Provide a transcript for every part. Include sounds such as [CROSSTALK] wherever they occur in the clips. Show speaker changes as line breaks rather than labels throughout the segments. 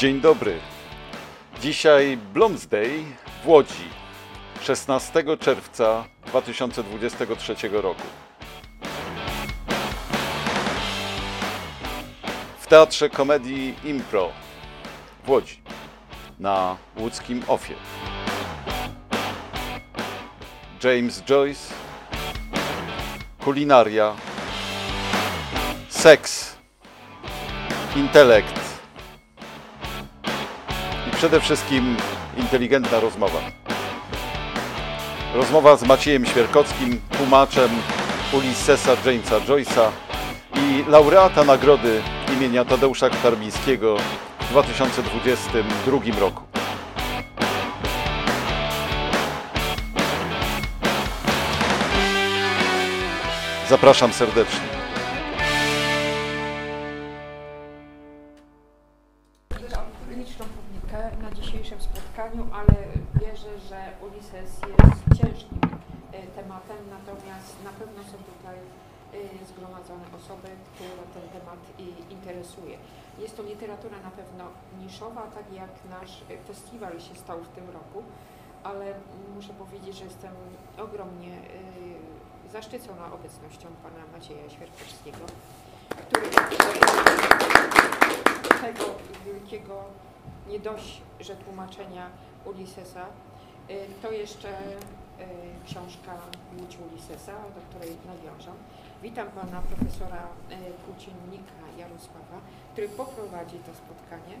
Dzień dobry. Dzisiaj Bloomsday w Łodzi, 16 czerwca 2023 roku. W Teatrze Komedii Impro w Łodzi, na łódzkim Ofie. James Joyce, kulinaria, seks, intelekt przede wszystkim inteligentna rozmowa. Rozmowa z Maciejem Świerkowskim, tłumaczem Ulyssesa Jamesa Joyce'a i laureata nagrody imienia Tadeusza Tarbińskiego w 2022 roku. Zapraszam serdecznie.
Osoby, które ten temat interesuje. Jest to literatura na pewno niszowa, tak jak nasz festiwal się stał w tym roku, ale muszę powiedzieć, że jestem ogromnie e, zaszczycona obecnością pana Macieja Świerkowskiego, który tego wielkiego nie dość, że tłumaczenia Ulyssesa, y, to jeszcze y, książka Łódź Ulyssesa, do której nawiążę. Witam pana profesora płóciennika Jarosława, który poprowadzi to spotkanie.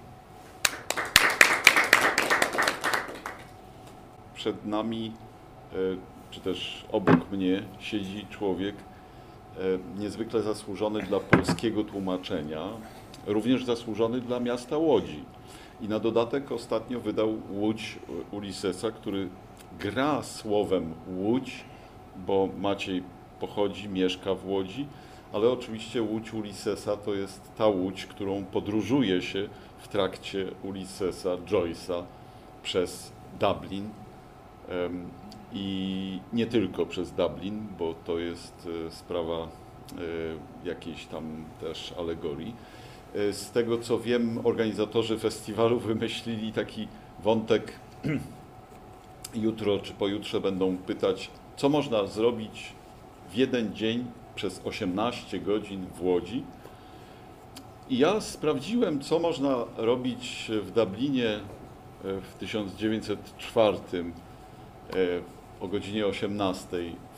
Przed nami, e, czy też obok mnie, siedzi człowiek e, niezwykle zasłużony dla polskiego tłumaczenia, również zasłużony dla miasta Łodzi. I na dodatek ostatnio wydał Łódź Ulyssesa, który gra słowem Łódź, bo Maciej pochodzi, mieszka w Łodzi, ale oczywiście Łódź Ulyssesa to jest ta łódź, którą podróżuje się w trakcie Ulyssesa, Joyce'a przez Dublin. I nie tylko przez Dublin, bo to jest e, sprawa e, jakiejś tam też alegorii. E, Z tego co wiem, organizatorzy festiwalu [LAUGHS] wymyślili taki wątek. [CLEARS THROAT] Jutro czy pojutrze będą pytać, co można zrobić w jeden dzień przez 18 godzin w Łodzi. I ja sprawdziłem, co można robić w Dublinie e, w 1904 e, o godzinie 18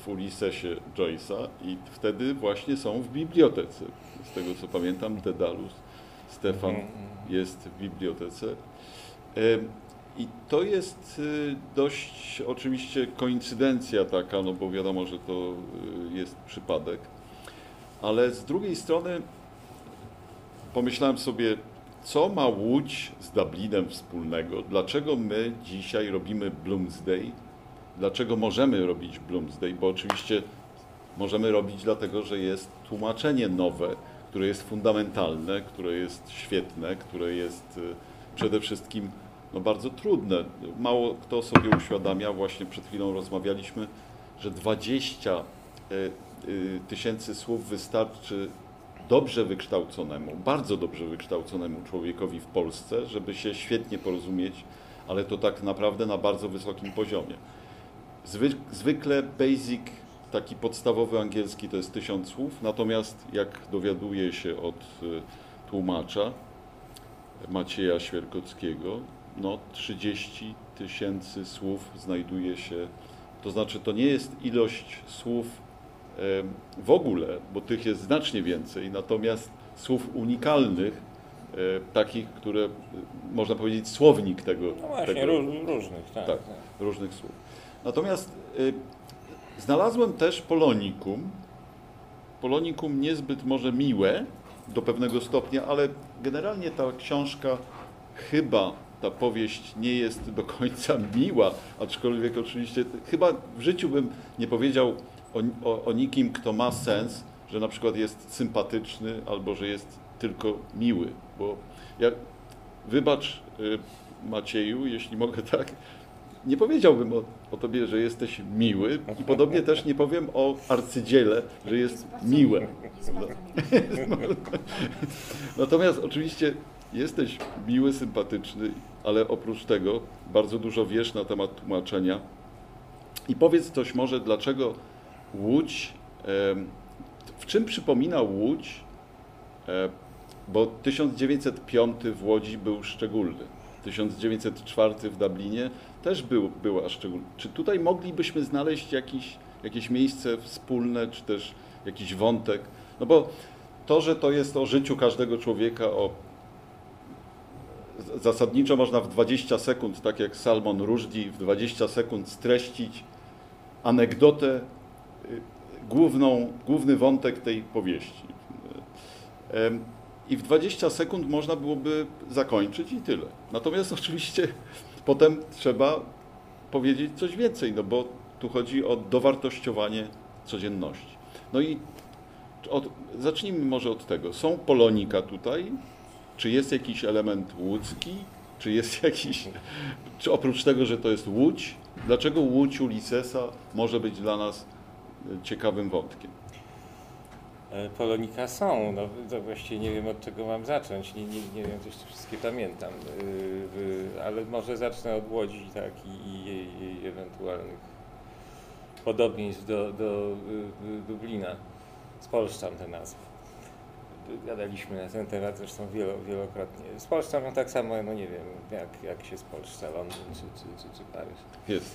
w Ulyssesie Joyce'a i wtedy właśnie są w bibliotece. Z tego co pamiętam, Dedalus Stefan jest w bibliotece. I to jest y, dość oczywiście koincydencja taka, no bo wiadomo, że to y, jest przypadek. Ale z drugiej strony pomyślałem sobie, co ma Łódź z Dublinem wspólnego? Dlaczego my dzisiaj robimy Bloomsday? Dlaczego możemy robić Bloomsday? Bo oczywiście możemy robić dlatego, że jest tłumaczenie nowe, które jest fundamentalne, które jest świetne, które jest y, przede wszystkim no, bardzo trudne. Mało kto sobie uświadamia, właśnie przed chwilą rozmawialiśmy, że 20 y, y, tysięcy słów wystarczy dobrze wykształconemu, bardzo dobrze wykształconemu człowiekowi w Polsce, żeby się świetnie porozumieć, ale to tak naprawdę na bardzo wysokim poziomie. Zwy, zwykle basic, taki podstawowy angielski to jest tysiąc słów, natomiast jak dowiaduje się od y, tłumacza Macieja Świerkockiego, no 30 tysięcy słów znajduje się, to znaczy to nie jest ilość słów w ogóle, bo tych jest znacznie więcej, natomiast słów unikalnych, takich, które można powiedzieć słownik tego,
No właśnie,
tego
ró- różnych, tak.
tak, różnych słów. Natomiast znalazłem też polonikum. Polonikum niezbyt może miłe do pewnego stopnia, ale generalnie ta książka chyba ta powieść nie jest do końca [LAUGHS] miła, aczkolwiek oczywiście chyba w życiu bym nie powiedział o, o, o nikim, kto ma sens, że na przykład jest sympatyczny albo że jest tylko miły, bo ja, wybacz y, Macieju, jeśli mogę [LAUGHS] tak, nie powiedziałbym o, o tobie, że jesteś miły i podobnie też nie powiem o arcydziele, że jest miłe. [LAUGHS] Natomiast oczywiście jesteś miły, sympatyczny, ale oprócz tego bardzo dużo wiesz na temat tłumaczenia. I powiedz coś może, dlaczego Łódź, w czym przypomina Łódź, bo 1905 w Łodzi był szczególny, 1904 w Dublinie też był, była szczególna. Czy tutaj moglibyśmy znaleźć jakiś, jakieś miejsce wspólne, czy też jakiś wątek? No bo to, że to jest o życiu każdego człowieka, o zasadniczo można w 20 sekund, tak jak Salmon Rushdie, w 20 sekund streścić anegdotę, y, główną, główny wątek tej powieści. I w 20 sekund można byłoby zakończyć i tyle. Natomiast [LAUGHS] oczywiście potem trzeba powiedzieć coś więcej, no bo tu chodzi o dowartościowanie codzienności. No i od, zacznijmy może od tego. Są polonika tutaj, czy jest jakiś element łódzki? Czy jest [LAUGHS] jakiś. Czy oprócz tego, że to jest łódź, dlaczego łódź Ulisesa może być dla nas e, ciekawym wątkiem?
E, Polonika są, no to właściwie nie wiem od czego mam zacząć, nie, nie, nie wiem, czy wszystkie pamiętam, Yy, ale może zacznę od Łodzi tak, i, i ewentualnych podobieństw do, do yy, Dublina. Spolszczam tę nazwę. Gadaliśmy na ten temat zresztą wielo, wielokrotnie. Spolszczam ją tak samo, no nie wiem, jak, jak się spolszcza Londyn czy, czy, czy, czy Paryż
Jest.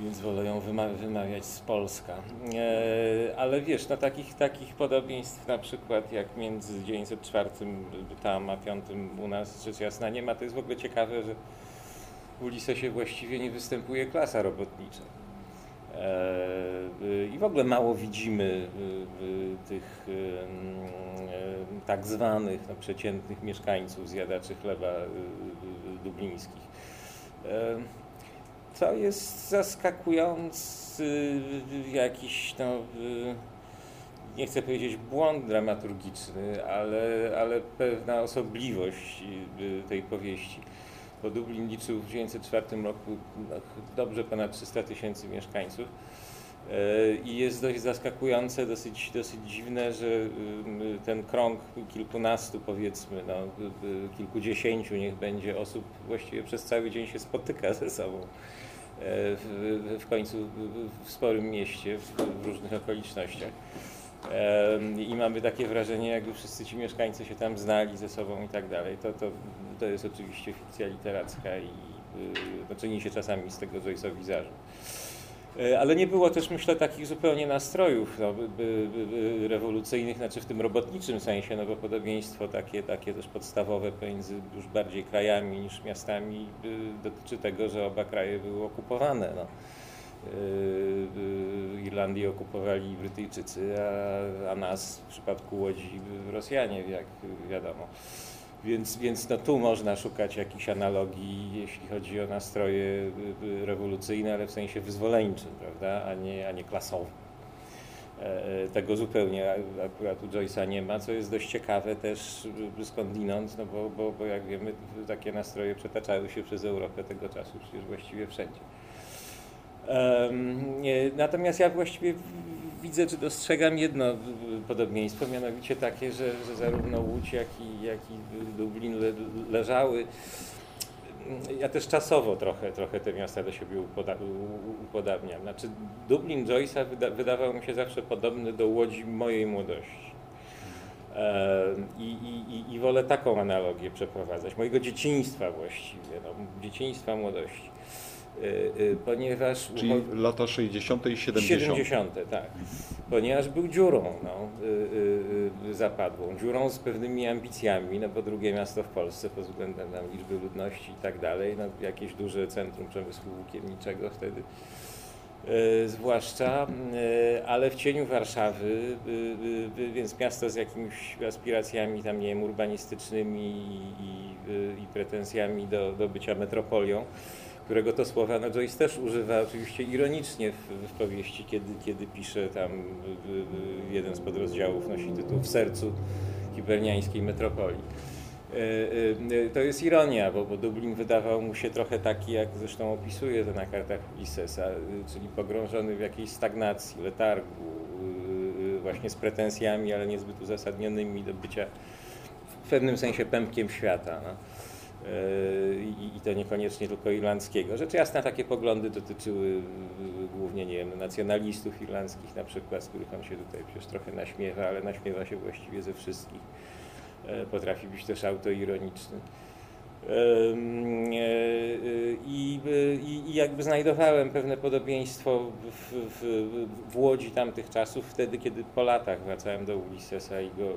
więc wolę ją wyma- wymawiać z Polska. E, ale wiesz, no takich, takich podobieństw na przykład jak między 1904 tam a 5 u nas rzecz jasna nie ma. To jest w ogóle ciekawe, że w Ulisesie właściwie nie występuje klasa robotnicza. E, y, I w ogóle mało widzimy y, tych y, y, tak zwanych no, przeciętnych mieszkańców zjadaczy chleba dublińskich. E, to jest zaskakujący jakiś, no, nie chcę powiedzieć błąd dramaturgiczny, ale, ale pewna osobliwość tej powieści. Bo Dublin liczył w 1904 roku no, dobrze ponad 300 tysięcy mieszkańców. E, I jest dość zaskakujące, dosyć, dosyć dziwne, że y, ten krąg kilkunastu, powiedzmy, no, y, y, kilkudziesięciu niech będzie osób właściwie przez cały dzień się spotyka ze sobą e, w, w końcu w- sporym mieście, w różnych okolicznościach. I mamy takie wrażenie, jakby wszyscy ci mieszkańcy się tam znali ze sobą i tak dalej. To, to, to jest oczywiście fikcja literacka i y, no, czyni się czasami z tego Joyce'owi zarzut. E, Ale nie było też, myślę, takich zupełnie nastrojów no, by, by, by, rewolucyjnych, znaczy w tym robotniczym sensie, no bo podobieństwo takie, takie też podstawowe pomiędzy już bardziej krajami niż miastami y, dotyczy tego, że oba kraje były okupowane. No. Irlandię okupowali Brytyjczycy, a, a nas w przypadku Łodzi Rosjanie, jak wiadomo. Więc, więc no tu można szukać jakichś analogii, jeśli chodzi o nastroje rewolucyjne, ale w sensie wyzwoleńczym, prawda, a nie, a nie klasowym. E, e, Tego zupełnie akurat u Joyce'a nie ma, co jest dość ciekawe też skądinąd, no bo, bo, bo jak wiemy, takie nastroje przetaczały się przez Europę tego czasu przecież właściwie wszędzie. Natomiast ja właściwie widzę, czy dostrzegam jedno podobieństwo, mianowicie takie, że, że zarówno Łódź, jak i, jak i Dublin le, leżały. Ja też czasowo trochę, trochę te miasta do siebie upoda, upodabniam. Znaczy Dublin Joyce'a wyda, wydawał mi się zawsze podobny do Łodzi mojej młodości. I, i, I wolę taką analogię przeprowadzać, mojego dzieciństwa właściwie, no, dzieciństwa, młodości. Y, y, Ponieważ
Czyli lata 60. i 70.
70, tak. Ponieważ był dziurą no, y, zapadłą, dziurą z pewnymi ambicjami, no bo drugie miasto w Polsce pod względem tam, liczby ludności i tak dalej, no, jakieś duże centrum przemysłu włókienniczego wtedy y, zwłaszcza, ale w cieniu Warszawy, więc miasto z jakimiś aspiracjami tam, nie wiem, urbanistycznymi i, i, i pretensjami do, do bycia metropolią którego to słowa no Joyce też używa oczywiście ironicznie w, w powieści, kiedy, kiedy pisze tam jeden z podrozdziałów nosi tytuł W sercu hiberniańskiej metropolii. Y, y, To jest ironia, bo, bo Dublin wydawał mu się trochę taki, jak zresztą opisuje to na kartach Ulyssesa, y, czyli pogrążony w jakiejś stagnacji, letargu, właśnie z pretensjami, ale niezbyt uzasadnionymi do bycia w pewnym sensie pępkiem świata. No. E, I, to niekoniecznie tylko irlandzkiego. Rzecz jasna, takie poglądy dotyczyły głównie, nie wiem, nacjonalistów irlandzkich na przykład, z których on się tutaj przecież trochę naśmiewa, ale naśmiewa się właściwie ze wszystkich. E, Potrafi być też autoironiczny. E, I, i, I jakby znajdowałem pewne podobieństwo w, w, w Łodzi tamtych czasów, wtedy kiedy po latach wracałem do Ulyssesa i go,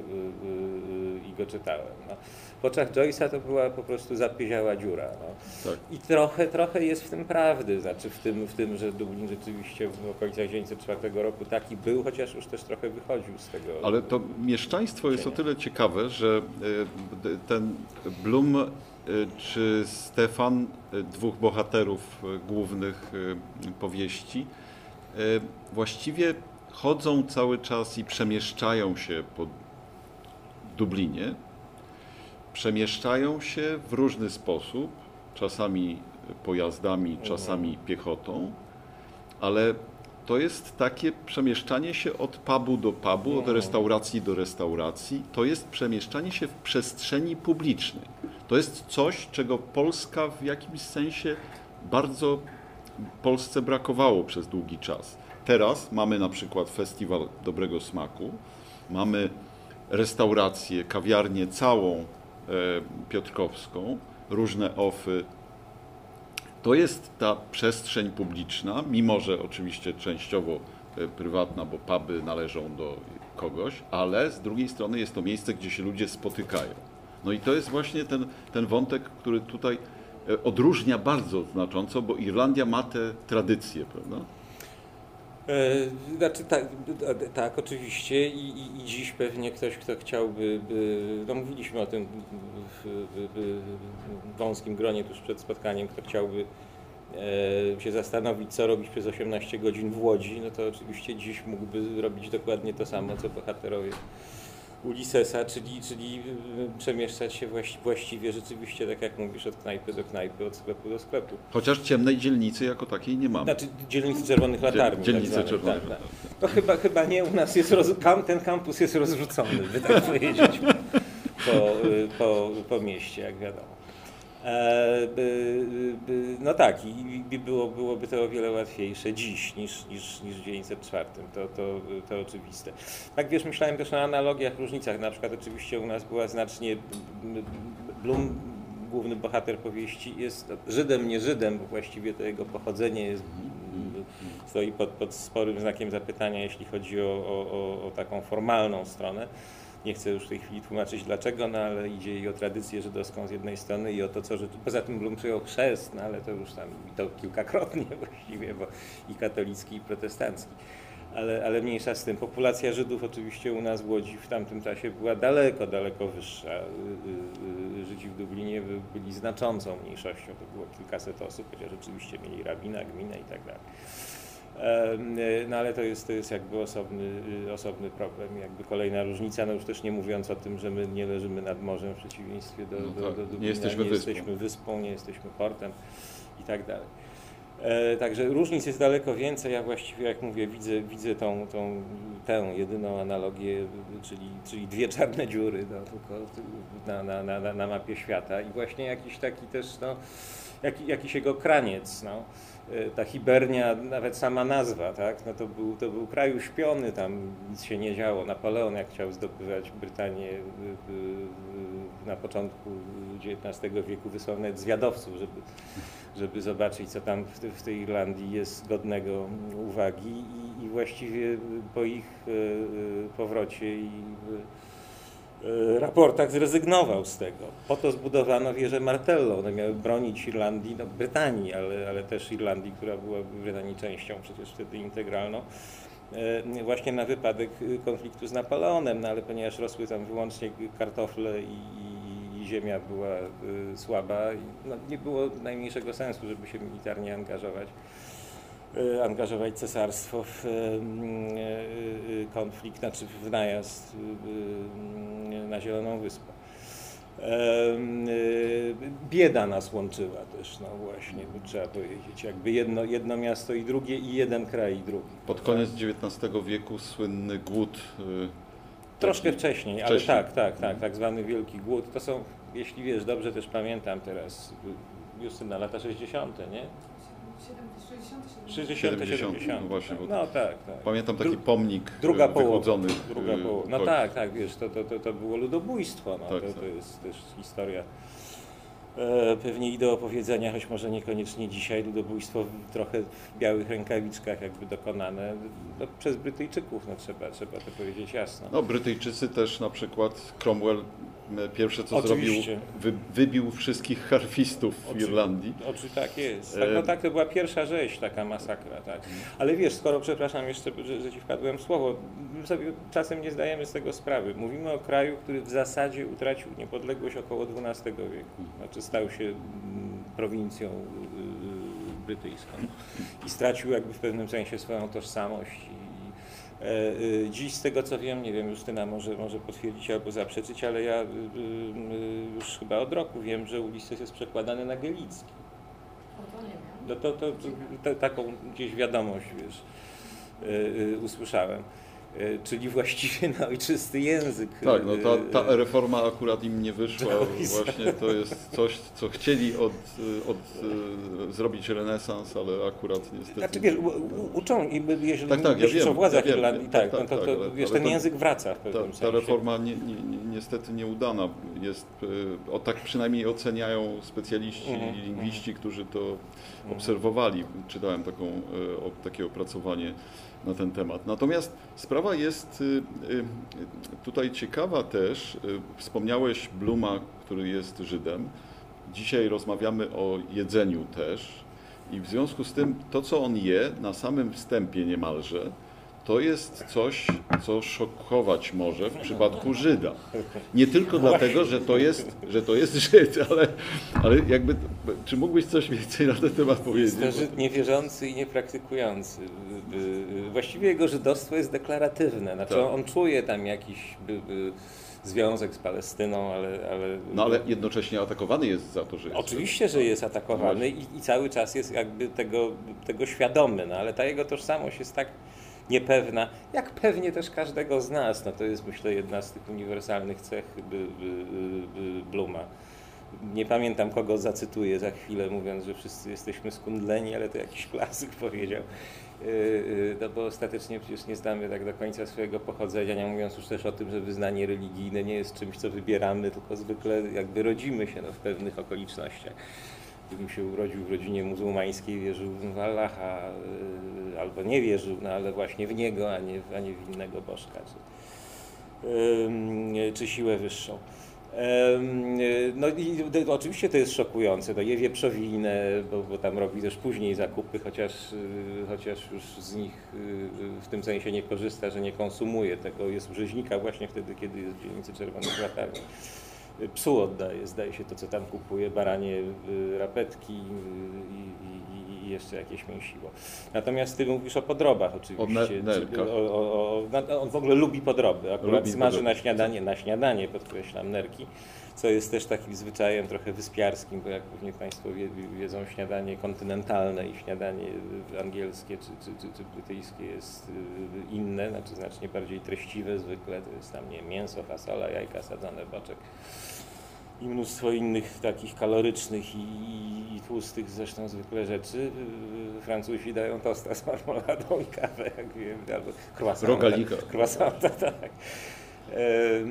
i go czytałem. No. W oczach Joyce'a to była po prostu zapyziała dziura. No.
Tak.
I trochę, trochę jest w tym prawdy, znaczy w tym, w tym, że Dublin rzeczywiście w okolicach 1904 roku taki był, chociaż już też trochę wychodził z tego.
Ale to mieszczaństwo jest o tyle ciekawe, że e, ten Blum e, czy Stefan, e, dwóch bohaterów głównych powieści, właściwie chodzą cały czas i przemieszczają się po Dublinie. Przemieszczają się w różny sposób, czasami pojazdami, czasami piechotą, ale to jest takie przemieszczanie się od pubu do pubu, od
Mhm.
restauracji do restauracji. To jest przemieszczanie się w przestrzeni publicznej. To jest coś, czego Polska w jakimś sensie bardzo Polsce brakowało przez długi czas. Teraz mamy na przykład Festiwal Dobrego Smaku, mamy restaurację, kawiarnię całą piotrkowską, różne ofy, to jest ta przestrzeń publiczna, mimo że oczywiście częściowo e, prywatna, bo puby należą do kogoś, ale z drugiej strony jest to miejsce, gdzie się ludzie spotykają. No i to jest właśnie ten, ten wątek, który tutaj e, odróżnia bardzo znacząco, bo Irlandia ma te tradycje, prawda?
E, Znaczy tak, tak oczywiście I, i, i dziś pewnie ktoś, kto chciałby, by, no mówiliśmy o tym w, w, w wąskim gronie tuż przed spotkaniem, kto chciałby e, się zastanowić, co robić przez 18 godzin w Łodzi, no to oczywiście dziś mógłby robić dokładnie to samo, co bohaterowie Ulyssesa, czyli, czyli y, przemieszczać się właści- właściwie rzeczywiście, tak jak mówisz, od knajpy do knajpy, od sklepu do sklepu.
Chociaż ciemnej dzielnicy jako takiej nie mamy.
Znaczy dzielnicy czerwonych latarni. Tak zwanych,
czerwone.
tak, tak. To chyba, chyba nie u nas jest, roz... ten kampus jest rozrzucony, by tak powiedzieć, po, y, po, po mieście, jak wiadomo. E, no tak, i, było, byłoby to o wiele łatwiejsze dziś niż, niż, niż w 1904, to, to, to oczywiste. Tak wiesz, myślałem też o analogiach, różnicach, na przykład oczywiście u nas była znacznie, Blum, główny bohater powieści, jest Żydem, nie Żydem, bo właściwie to jego pochodzenie jest stoi pod, pod sporym znakiem zapytania, jeśli chodzi o, o, o taką formalną stronę. Nie chcę już w tej chwili tłumaczyć dlaczego, no ale idzie i o tradycję żydowską z jednej strony i o to, co Żyd... Poza tym Blum przyjął chrzest, no ale to już tam i to kilkakrotnie [LAUGHS] właściwie, bo i katolicki, i protestancki. Ale, ale mniejsza z tym. Populacja Żydów oczywiście u nas w Łodzi w tamtym czasie była daleko, daleko wyższa. Y, y, y, Żydzi w Dublinie by- byli znaczącą mniejszością. To było kilkaset osób, chociaż rzeczywiście mieli rabina, gminę i tak dalej. Y, No ale to jest, to jest jakby osobny, y, osobny problem, jakby kolejna różnica, no już też nie mówiąc o tym, że my nie leżymy nad morzem w przeciwieństwie do,
No
do,
tak,
do
nie
Dublina,
jesteśmy
nie
wyspą.
jesteśmy wyspą, nie jesteśmy portem i tak dalej. E, Także różnic jest daleko więcej. Ja właściwie, jak mówię, widzę, widzę tą, tą, tę jedyną analogię, czyli, czyli dwie czarne dziury no, tylko na, na, na, na- mapie świata i właśnie jakiś taki też, no, jaki, jakiś jego kraniec. No. E, Ta hibernia, nawet sama nazwa, tak? no to, był, to był kraj uśpiony, tam nic się nie działo. Napoleon, jak chciał zdobywać Brytanię w- w- na początku XIX wieku, wysłał nawet zwiadowców, żeby żeby zobaczyć, co tam w, w tej Irlandii jest godnego uwagi i, i właściwie po ich powrocie i raportach zrezygnował z tego. Po to zbudowano wieżę Martello. One miały bronić Irlandii, no Brytanii, ale, ale też Irlandii, która była Brytanii częścią przecież wtedy integralną. e, Właśnie na wypadek e, konfliktu z Napoleonem, no ale ponieważ rosły tam wyłącznie kartofle i, i, i ziemia była y, słaba, no, nie było najmniejszego sensu, żeby się militarnie angażować angażować cesarstwo w y, y, y, konflikt, znaczy w najazd y, y, na Zieloną Wyspę. Y, Bieda nas łączyła też, no właśnie, trzeba powiedzieć, jakby jedno, jedno miasto i drugie i jeden kraj i drugi.
Pod koniec XIX wieku słynny głód y,
Troszkę wcześniej, ale
wcześniej.
tak, tak, tak, tak zwany Wielki Głód. To są, jeśli wiesz, dobrze też pamiętam teraz, Justyna, lata 60., nie? 60,
70,
70.
no właśnie, bo-
No tak, tak.
Pamiętam taki
Dru-
pomnik
Druga
e,
połowa.
wychudzonych
Druga
e,
połowa. No tak, tak, wiesz, to, to, to, to było ludobójstwo. No.
Tak,
to,
tak.
to jest też historia e, pewnie i do opowiedzenia, choć może niekoniecznie dzisiaj ludobójstwo trochę w białych rękawiczkach jakby dokonane no, przez Brytyjczyków, no trzeba, trzeba to powiedzieć jasno.
No, Brytyjczycy też na przykład Cromwell pierwsze co
Oczywiście.
zrobił, wy, wybił wszystkich harfistów w
Oczy-
Irlandii.
Oczy tak jest.
E,
Tak, no tak, to była pierwsza rzeź, taka masakra, tak. Ale wiesz, skoro, przepraszam jeszcze, że, że ci wpadłem w słowo, my sobie czasem nie zdajemy z tego sprawy. Mówimy o kraju, który w zasadzie utracił niepodległość około XII wieku. Znaczy stał się mm, prowincją y, brytyjską i stracił jakby w pewnym sensie swoją tożsamość. E, y, Dziś z tego co wiem, nie wiem, Justyna może, może potwierdzić albo zaprzeczyć, ale ja y, y, już chyba od roku wiem, że Ulises jest przekładany na gelicki. No to, to, to, to taką gdzieś wiadomość, wiesz, usłyszałem. Y, czyli właściwie na ojczysty język.
Tak, no ta, ta reforma akurat im nie wyszła. Właśnie to jest coś, co chcieli od, od, e, zrobić renesans, ale akurat niestety...
Znaczy wiesz, uczą, i jeżeli
Tak, tak, ja wiem,
o władzach
ja
Irlandii,
tak,
tak, no to,
tak,
to wiesz, ten język wraca w
Ta,
pewnym
ta
sensie.
reforma ni, ni, ni, niestety nieudana jest, e, o tak przynajmniej oceniają specjaliści
Mhm,
i lingwiści, którzy to
Mhm.
obserwowali. Czytałem taką, e, o, takie opracowanie na ten temat. Natomiast sprawa jest y, y, tutaj ciekawa też. Y, Wspomniałeś Bluma, który jest Żydem. Dzisiaj rozmawiamy o jedzeniu też. I w związku z tym to, co on je na samym wstępie niemalże, to jest coś, co szokować może w przypadku Żyda. Nie tylko dlatego, że to jest, że to jest Żyd, ale, ale jakby, czy mógłbyś coś więcej na ten temat powiedzieć?
Jest to Żyd niewierzący i niepraktykujący. Właściwie jego żydostwo jest deklaratywne. Znaczy
Tak.
on czuje tam jakiś związek z Palestyną, ale... ale
No ale jednocześnie atakowany jest za to, że jest
Oczywiście, że jest atakowany i, i cały czas jest jakby tego, tego świadomy, no ale ta jego tożsamość jest tak niepewna, jak pewnie też każdego z nas. No to jest myślę jedna z tych uniwersalnych cech Bluma. Nie pamiętam kogo zacytuję za chwilę, mówiąc, że wszyscy jesteśmy skundleni, ale to jakiś klasyk [LAUGHS] powiedział. Yy, yy, No bo ostatecznie przecież nie znamy tak do końca swojego pochodzenia, nie mówiąc już też o tym, że wyznanie religijne nie jest czymś, co wybieramy, tylko zwykle jakby rodzimy się no, w pewnych okolicznościach. Gdybym się urodził w rodzinie muzułmańskiej, wierzył w Allaha, yy, albo nie wierzył, no ale właśnie w Niego, a nie, a nie w innego bożka, czy, yy, czy siłę wyższą. Y, No i to- oczywiście to jest szokujące, no je wieprzowinę, bo, bo tam robi też później zakupy, chociaż, y, chociaż już z nich y, y, w tym sensie nie korzysta, że nie konsumuje tego, jest u rzeźnika właśnie wtedy, kiedy jest w dzielnicy Czerwonych Latarni. Psu oddaje, zdaje się to, co tam kupuje, baranie, y, rapetki y, i, i, i jeszcze jakieś mięsiwo. Natomiast ty mówisz o podrobach oczywiście.
O
o, o, o, on w ogóle lubi podroby, akurat
Lubi
smaży
podroby.
na śniadanie, na śniadanie podkreślam nerki, co jest też takim zwyczajem trochę wyspiarskim, bo jak pewnie Państwo wie, wiedzą, śniadanie kontynentalne i śniadanie angielskie czy, czy, czy, czy brytyjskie jest y, inne, znaczy znacznie bardziej treściwe zwykle, to jest tam nie mięso, fasola, jajka sadzone, boczek i mnóstwo innych takich kalorycznych i, i, i tłustych zresztą zwykle rzeczy. Y, Francuzi dają tosta z marmoladą i kawę, jak wiem, albo croissant.
Rogalika.
Croissanta, tak. Y,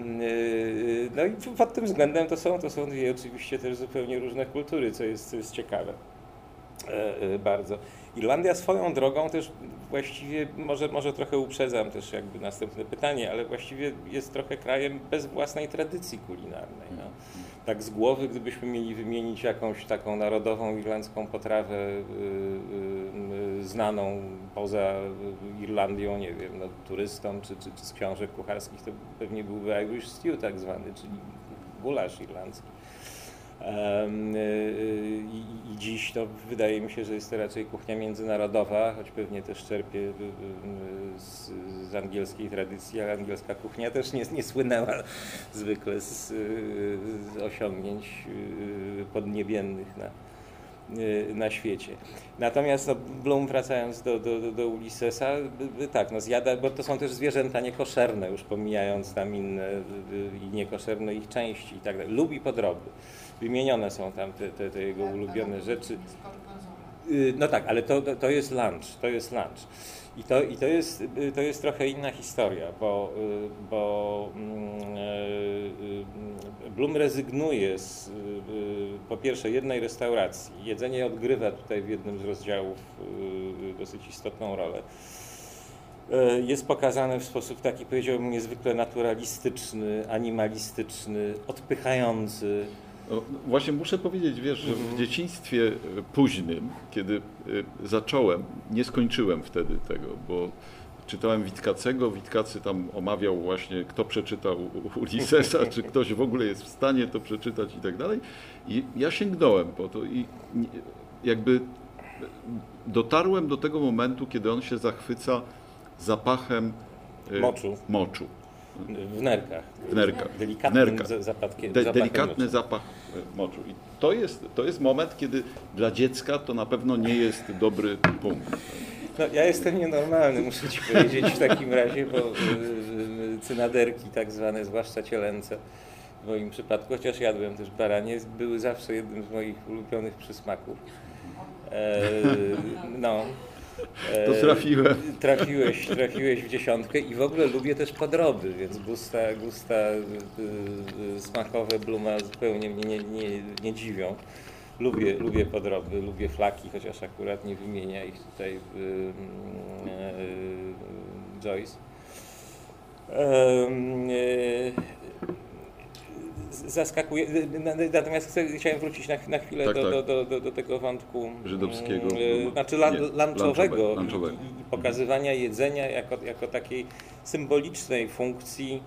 No i pod tym względem to są, to są dwie oczywiście też zupełnie różne kultury, co jest, co jest ciekawe. E, e, Bardzo. Irlandia swoją drogą też właściwie, może, może trochę uprzedzam też jakby następne pytanie, ale właściwie jest trochę krajem bez własnej tradycji kulinarnej. No. Tak z głowy, gdybyśmy mieli wymienić jakąś taką narodową irlandzką potrawę y, y, y, znaną poza Irlandią, nie wiem, no, turystom czy, czy, czy z książek kucharskich, to pewnie byłby Irish Stew tak zwany, czyli gulasz irlandzki. Y, y, I, dziś to wydaje mi się, że jest to raczej kuchnia międzynarodowa, choć pewnie też czerpie y, z, z angielskiej tradycji, ale angielska kuchnia też nie, nie słynęła zwykle z, z osiągnięć podniebiennych na, na świecie. Natomiast no, Bloom, wracając do, do, do- Ulyssesa, tak, no zjada, bo to są też zwierzęta niekoszerne, już pomijając tam inne i niekoszerne ich części i tak dalej. Lubi podroby. Wymienione są tam te, te, te jego ulubione rzeczy. Y, No tak, ale to, to- jest lunch, to jest lunch. I to, i to, jest, y, to jest trochę inna historia, bo, y, bo mm, Blum rezygnuje z po pierwsze jednej restauracji. Jedzenie odgrywa tutaj w jednym z rozdziałów dosyć istotną rolę. Jest pokazane w sposób taki, powiedziałbym, niezwykle naturalistyczny, animalistyczny, odpychający.
No, właśnie muszę powiedzieć, wiesz, że w dzieciństwie e, późnym, kiedy e, zacząłem, nie skończyłem wtedy tego, bo czytałem Witkacego, Witkacy tam omawiał właśnie, kto przeczytał U- Ulyssesa, czy ktoś w ogóle jest w stanie to przeczytać i tak dalej. I ja sięgnąłem po to i jakby dotarłem do tego momentu, kiedy on się zachwyca zapachem e,
Moczu.
moczu
W nerkach.
w nerkach.
Delikatnym
nerkach.
za- zapadkiem,
De, delikatny
moczu.
zapach e, moczu. I to jest, to jest moment, kiedy dla dziecka to na pewno nie jest dobry punkt.
No, ja jestem nienormalny, muszę ci powiedzieć w takim razie, bo y, y, cynaderki tak zwane, zwłaszcza cielęce w moim przypadku, chociaż jadłem też baranie, były zawsze jednym z moich ulubionych przysmaków. E, no. E,
To trafiłem.
Trafiłeś, trafiłeś w dziesiątkę i w ogóle lubię też podroby, więc gusta, gusta y, y, smakowe Bluma zupełnie mnie nie, nie, nie dziwią. Lubię, lubię podroby, lubię flaki, chociaż akurat nie wymienia ich tutaj y, Joyce. Zaskakuje. na- Natomiast chcę, chciałem wrócić na, na chwilę
Tak,
do,
tak.
Do, do, do, tego wątku
Żydowskiego,
mm,
no,
znaczy lan,
nie,
lunchowego,
lunchowe-
pokazywania jedzenia jako, jako takiej symbolicznej funkcji,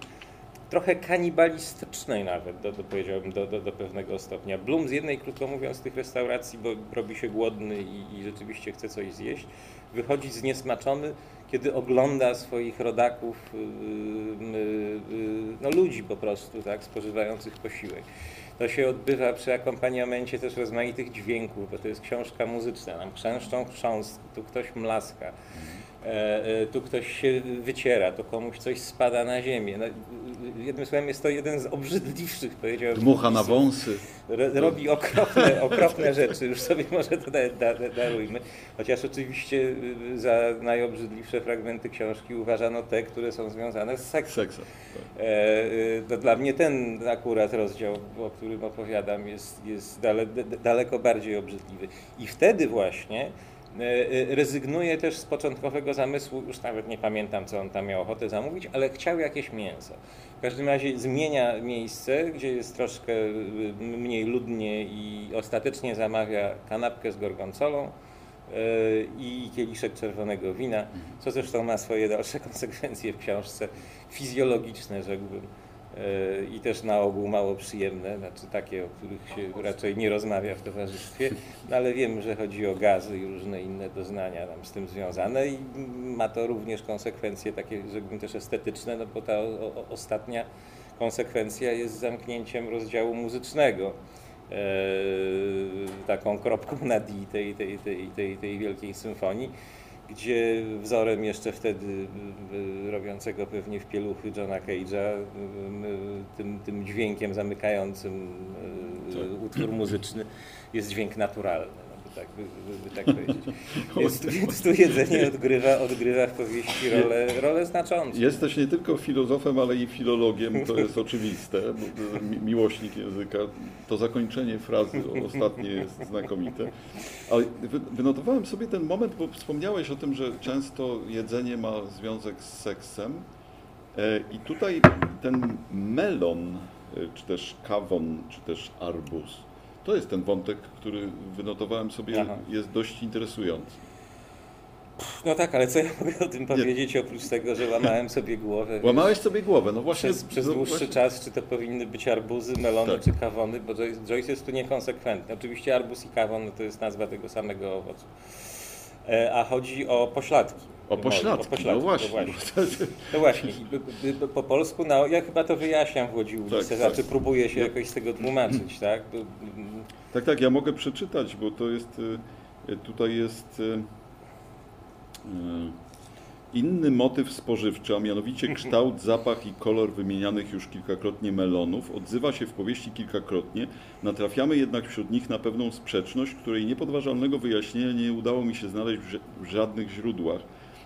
trochę kanibalistycznej nawet, do, do, powiedziałbym, do, do, do pewnego stopnia. Blum z jednej, krótko mówiąc, z tych restauracji, bo robi się głodny i, i rzeczywiście chce coś zjeść, wychodzi zniesmaczony, kiedy ogląda swoich rodaków, yy, yy, yy, no ludzi po prostu, tak, spożywających posiłek. To się odbywa przy akompaniamencie też rozmaitych dźwięków, bo to jest książka muzyczna. Nam chrzęszczą chrząstki, tu ktoś mlaska, e, tu ktoś się wyciera, tu komuś coś spada na ziemię. No, jednym słowem jest to jeden z obrzydliwszych, powiedziałbym,
Dmucha na wąsy.
Ro- robi okropne, okropne rzeczy, już sobie może to da, da, da, darujmy. Chociaż oczywiście y, za najobrzydliwsze fragmenty książki uważano te, które są związane z seksem.
Seksa. tak.
E, y, to dla mnie ten akurat rozdział, o którym opowiadam, jest, jest daleko bardziej obrzydliwy. I wtedy właśnie e, e, rezygnuje też z początkowego zamysłu, już nawet nie pamiętam, co on tam miał ochotę zamówić, ale chciał jakieś mięso. W każdym razie zmienia miejsce, gdzie jest troszkę y, mniej ludnie i ostatecznie zamawia kanapkę z gorgonzolą e, i kieliszek czerwonego wina, co zresztą ma swoje dalsze [LAUGHS] konsekwencje w książce, fizjologiczne rzekłbym e, i też na ogół mało przyjemne, znaczy takie, o których się raczej nie rozmawia w towarzystwie, no ale wiem, że chodzi o gazy i różne inne doznania tam z tym związane i ma to również konsekwencje takie, rzekłbym też estetyczne, no bo ta o, ostatnia konsekwencja jest zamknięciem rozdziału muzycznego. E, taką kropką na D tej, tej, tej, tej, tej wielkiej symfonii, gdzie wzorem jeszcze wtedy robiącego pewnie w pieluchy Johna Cage'a, tym, tym dźwiękiem zamykającym y,
Tak.
utwór muzyczny jest dźwięk naturalny. Tak, by, by, by tak powiedzieć. [LAUGHS] Więc, więc tu jedzenie odgrywa, odgrywa w powieści rolę, rolę znaczącą.
Jesteś nie tylko filozofem, ale i filologiem, to jest [LAUGHS] oczywiste, bo mi- miłośnik języka. To zakończenie frazy ostatnie jest znakomite. Ale wy- wynotowałem sobie ten moment, bo wspomniałeś o tym, że często jedzenie ma związek z seksem. E, I tutaj ten melon, e, czy też kawon, czy też arbuz, to jest ten wątek, który wynotowałem sobie,
Aha.
jest dość interesujący.
No tak, ale co ja mogę o tym powiedzieć, oprócz tego, że łamałem sobie głowę.
Łamałeś sobie głowę, no właśnie.
Przez, przez
no
dłuższy
właśnie-
czas, czy to powinny być arbuzy, melony,
Tak.
czy kawony, bo Joyce, Joyce jest tu niekonsekwentny. Oczywiście arbuz i kawon no to jest nazwa tego samego owocu. E, a chodzi o pośladki.
O pośladki,
O pośladki,
no
no
właśnie.
No właśnie, [LAUGHS] po polsku, no, ja chyba to wyjaśniam w Łodzi Ulicy,
Tak,
znaczy
tak.
próbuję się jakoś z tego tłumaczyć, [CLEARS THROAT] tak? B- m,
Tak, tak, ja mogę przeczytać, bo to jest, y, tutaj jest y, y, inny motyw spożywczy, a mianowicie [LAUGHS] kształt, zapach i kolor wymienianych już kilkakrotnie melonów odzywa się w powieści kilkakrotnie, natrafiamy jednak wśród nich na pewną sprzeczność, której niepodważalnego wyjaśnienia nie udało mi się znaleźć w żadnych źródłach.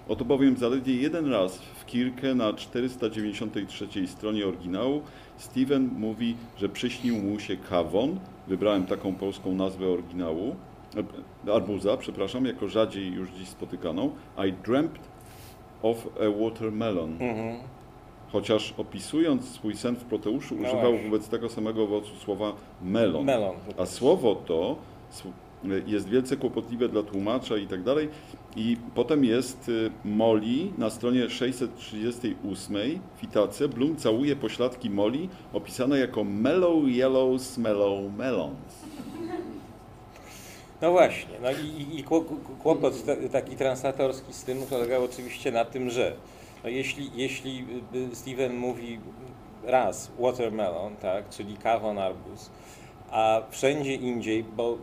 Oto bowiem zaledwie jeden raz w Kirkę na 493 stronie oryginału Steven mówi, że przyśnił mu się kawon. Wybrałem taką polską nazwę oryginału, e, arbuza, przepraszam, jako rzadziej już dziś spotykaną. I dreamt of a watermelon.
Mhm.
Chociaż opisując swój sen w Proteuszu
No
używał
właśnie.
wobec tego samego owocu słowa melon.
Melon.
A słowo to jest wielce kłopotliwe dla tłumacza i tak dalej. I potem jest y, Molly na stronie 638 w Itace. Bloom całuje pośladki Molly, opisane jako mellow yellow smellow melons.
No właśnie, no i, i- i kło- kłopot ta- taki translatorski z tym polegał oczywiście na tym, że no jeśli, jeśli y, Steven mówi raz watermelon, tak, czyli kawon, arbuz, a wszędzie indziej, bo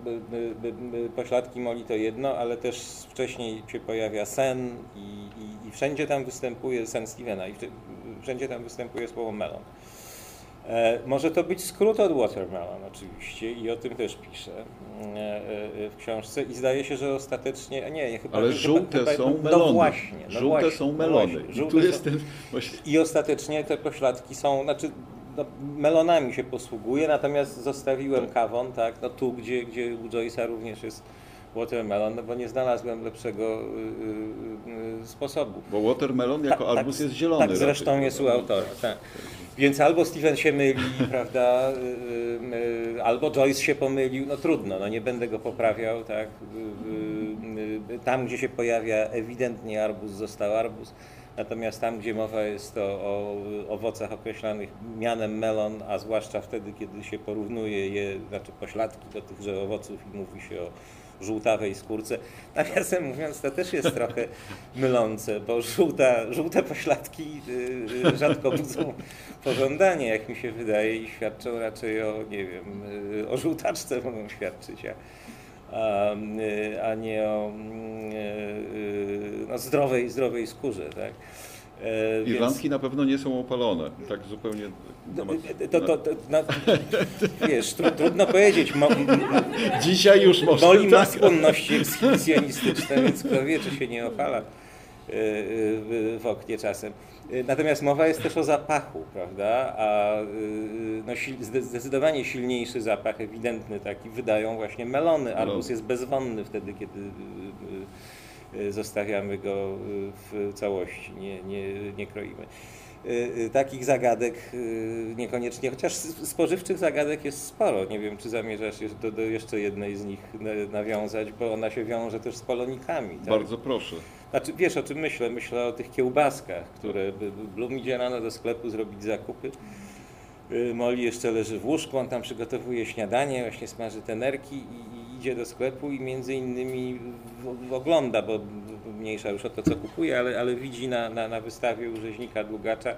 pośladki moli to jedno, ale też wcześniej się pojawia sen i, i, i wszędzie tam występuje sen Stevena i wszędzie tam występuje słowo melon. E, może to być skrót od watermelon oczywiście i o tym też piszę e, e, w książce i zdaje się, że ostatecznie, a nie, chyba...
Ale żółte
chyba,
są
no,
melony.
No właśnie, no
żółte
właśnie,
są
no
melony.
właśnie,
I tu
są-
jest ten
I ostatecznie te pośladki są, znaczy no, melonami się posługuje, natomiast zostawiłem kawon, tak, no tu, gdzie, gdzie u Joyce'a również jest watermelon, no bo nie znalazłem lepszego y, y, y, sposobu.
Bo watermelon jako
Tak,
arbuz
tak,
jest zielony.
Tak zresztą
raczej,
jest u autora. Tak. Więc albo Steven się myli, [LAUGHS] prawda, y, y, y, albo Joyce się pomylił, no trudno, no nie będę go poprawiał, tak. Tam, gdzie się pojawia ewidentnie arbuz, został arbuz, natomiast tam, gdzie mowa jest o, o owocach określanych mianem melon, a zwłaszcza wtedy, kiedy się porównuje je, znaczy pośladki do tychże owoców i mówi się o żółtawej skórce. Nawiasem mówiąc, to też jest trochę [LAUGHS] mylące, bo żółta, żółte pośladki y, y, rzadko budzą pożądanie, jak mi się wydaje, i świadczą raczej o, nie wiem, y, o żółtaczce mogą świadczyć, a, a, nie o no, zdrowej, zdrowej skórze, tak? E, więc-
Irlandki na pewno nie są opalone. Tak zupełnie.
to,
temat-
to, to, to, no, wiesz, tru, trudno powiedzieć. Mo,
Dzisiaj już można.
Boli ma
tak.
skłonności ekshibicjonistyczne, więc kto wie, czy się nie opala w, oknie czasem. Natomiast mowa jest też o zapachu, prawda? A no, zdecydowanie silniejszy zapach, ewidentny taki, wydają właśnie melony. Arbuz
Melony.
jest bezwonny wtedy, kiedy y, y, y, zostawiamy go w całości, nie, nie, nie kroimy. Takich zagadek niekoniecznie, chociaż spożywczych zagadek jest sporo. Nie wiem, czy zamierzasz do, do jeszcze jednej z nich na- nawiązać, bo ona się wiąże też z polonikami. Tak?
Bardzo proszę.
Znaczy, wiesz o czym myślę? Myślę o tych kiełbaskach, które Blum idzie rano do sklepu zrobić zakupy. Y, Molly jeszcze leży w łóżku, on tam przygotowuje śniadanie, właśnie smaży te nerki i, i idzie do sklepu i między innymi w, w ogląda, bo mniejsza już o to, co kupuje, ale, ale widzi na, na, na wystawie u rzeźnika Długacza